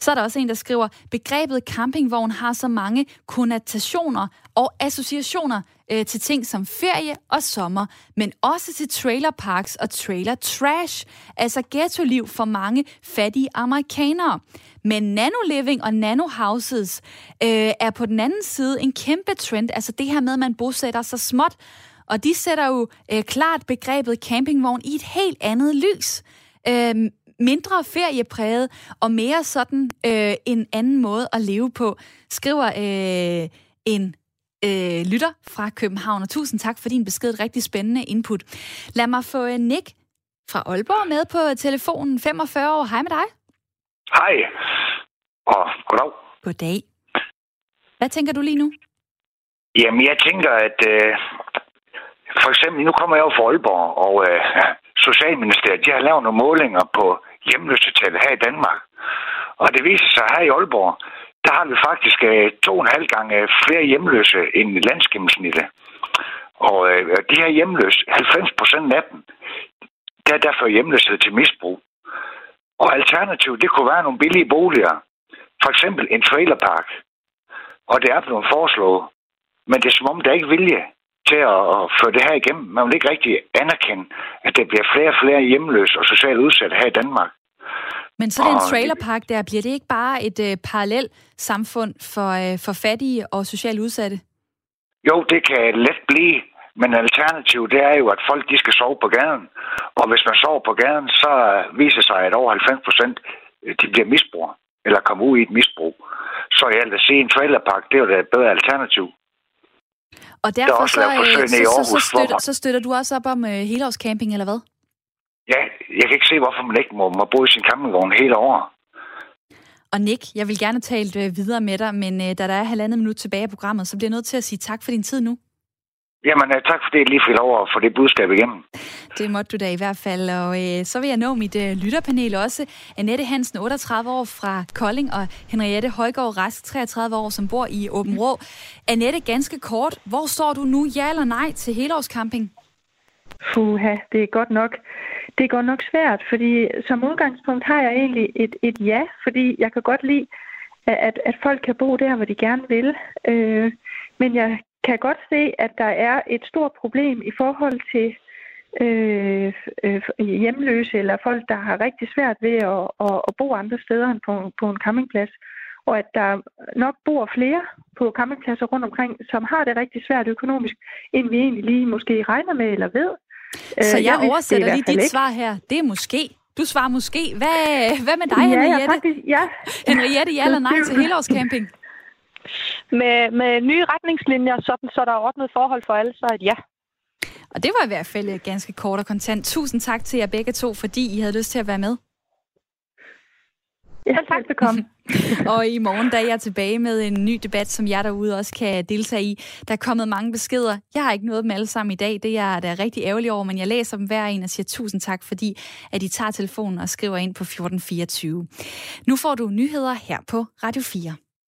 Så er der også en, der skriver, begrebet campingvogn har så mange konnotationer og associationer øh, til ting som ferie og sommer, men også til trailerparks og trailer trash, altså ghetto-liv for mange fattige amerikanere. Men nano-living og nano-houses øh, er på den anden side en kæmpe trend, altså det her med, at man bosætter sig småt, og de sætter jo øh, klart begrebet campingvogn i et helt andet lys. Øh, mindre feriepræget og mere sådan øh, en anden måde at leve på, skriver øh, en øh, lytter fra København. Og tusind tak for din besked. Rigtig spændende input. Lad mig få øh, Nick fra Aalborg med på telefonen. 45 år. Hej med dig. Hej. Og goddag. Goddag. Hvad tænker du lige nu? Jamen, jeg tænker, at øh, for eksempel, nu kommer jeg jo fra Aalborg, og øh, Socialministeriet de har lavet nogle målinger på hjemløsetallet her i Danmark. Og det viser sig her i Aalborg, der har vi faktisk øh, to og en halv gange flere hjemløse end landsgennemsnittet. Og øh, de her hjemløse, 90 procent af dem, der er derfor hjemløshed til misbrug. Og alternativt, det kunne være nogle billige boliger. For eksempel en trailerpark. Og det er blevet foreslået. Men det er som om, der er ikke vilje til at, at føre det her igennem. Man vil ikke rigtig anerkende, at det bliver flere og flere hjemløse og socialt udsatte her i Danmark. Men så den trailerpark der, bliver det ikke bare et uh, parallelt samfund for, uh, for fattige og socialt udsatte? Jo, det kan let blive, men alternativet det er jo, at folk de skal sove på gaden. Og hvis man sover på gaden, så viser sig, at over 90 procent de bliver misbrugere, eller kommer ud i et misbrug. Så jeg vil sige, en trailerpark, det er jo et bedre alternativ. Og derfor så, øh, så, så, så, støtter, så støtter du også op om uh, helårscamping, eller hvad? ja, jeg kan ikke se, hvorfor man ikke må, må bo i sin campingvogn hele året. Og Nick, jeg vil gerne tale øh, videre med dig, men øh, da der er halvandet minut tilbage af programmet, så bliver jeg nødt til at sige tak for din tid nu. Jamen, øh, tak fordi jeg lige fik lov at få det budskab igennem. Det måtte du da i hvert fald. Og øh, så vil jeg nå mit øh, lytterpanel også. Annette Hansen, 38 år fra Kolding, og Henriette Højgaard Rask, 33 år, som bor i Åben Rå. Annette, ganske kort. Hvor står du nu? Ja eller nej til helårscamping? Fuha, det er godt nok. Det er godt nok svært, fordi som udgangspunkt har jeg egentlig et, et ja, fordi jeg kan godt lide, at, at folk kan bo der, hvor de gerne vil. Øh, men jeg kan godt se, at der er et stort problem i forhold til øh, øh, hjemløse eller folk, der har rigtig svært ved at, at, at bo andre steder end på, på en campingplads. Og at der nok bor flere på campingpladser rundt omkring, som har det rigtig svært økonomisk, end vi egentlig lige måske regner med eller ved. Så øh, jeg, jeg oversætter lige dit ikke. svar her. Det er måske. Du svarer måske. Hvad, hvad med dig, ja, Henriette? Faktisk, ja. Henriette, ja eller nej til helårscamping? Med, med nye retningslinjer, sådan, så der er ordnet forhold for alle, så et ja. Og det var i hvert fald ganske kort og kontant. Tusind tak til jer begge to, fordi I havde lyst til at være med. Ja, tak for komme. og i morgen, da er jeg tilbage med en ny debat, som jeg derude også kan deltage i. Der er kommet mange beskeder. Jeg har ikke noget dem alle sammen i dag. Det er jeg da rigtig ærgerlig over, men jeg læser dem hver en og siger tusind tak, fordi at I tager telefonen og skriver ind på 1424. Nu får du nyheder her på Radio 4.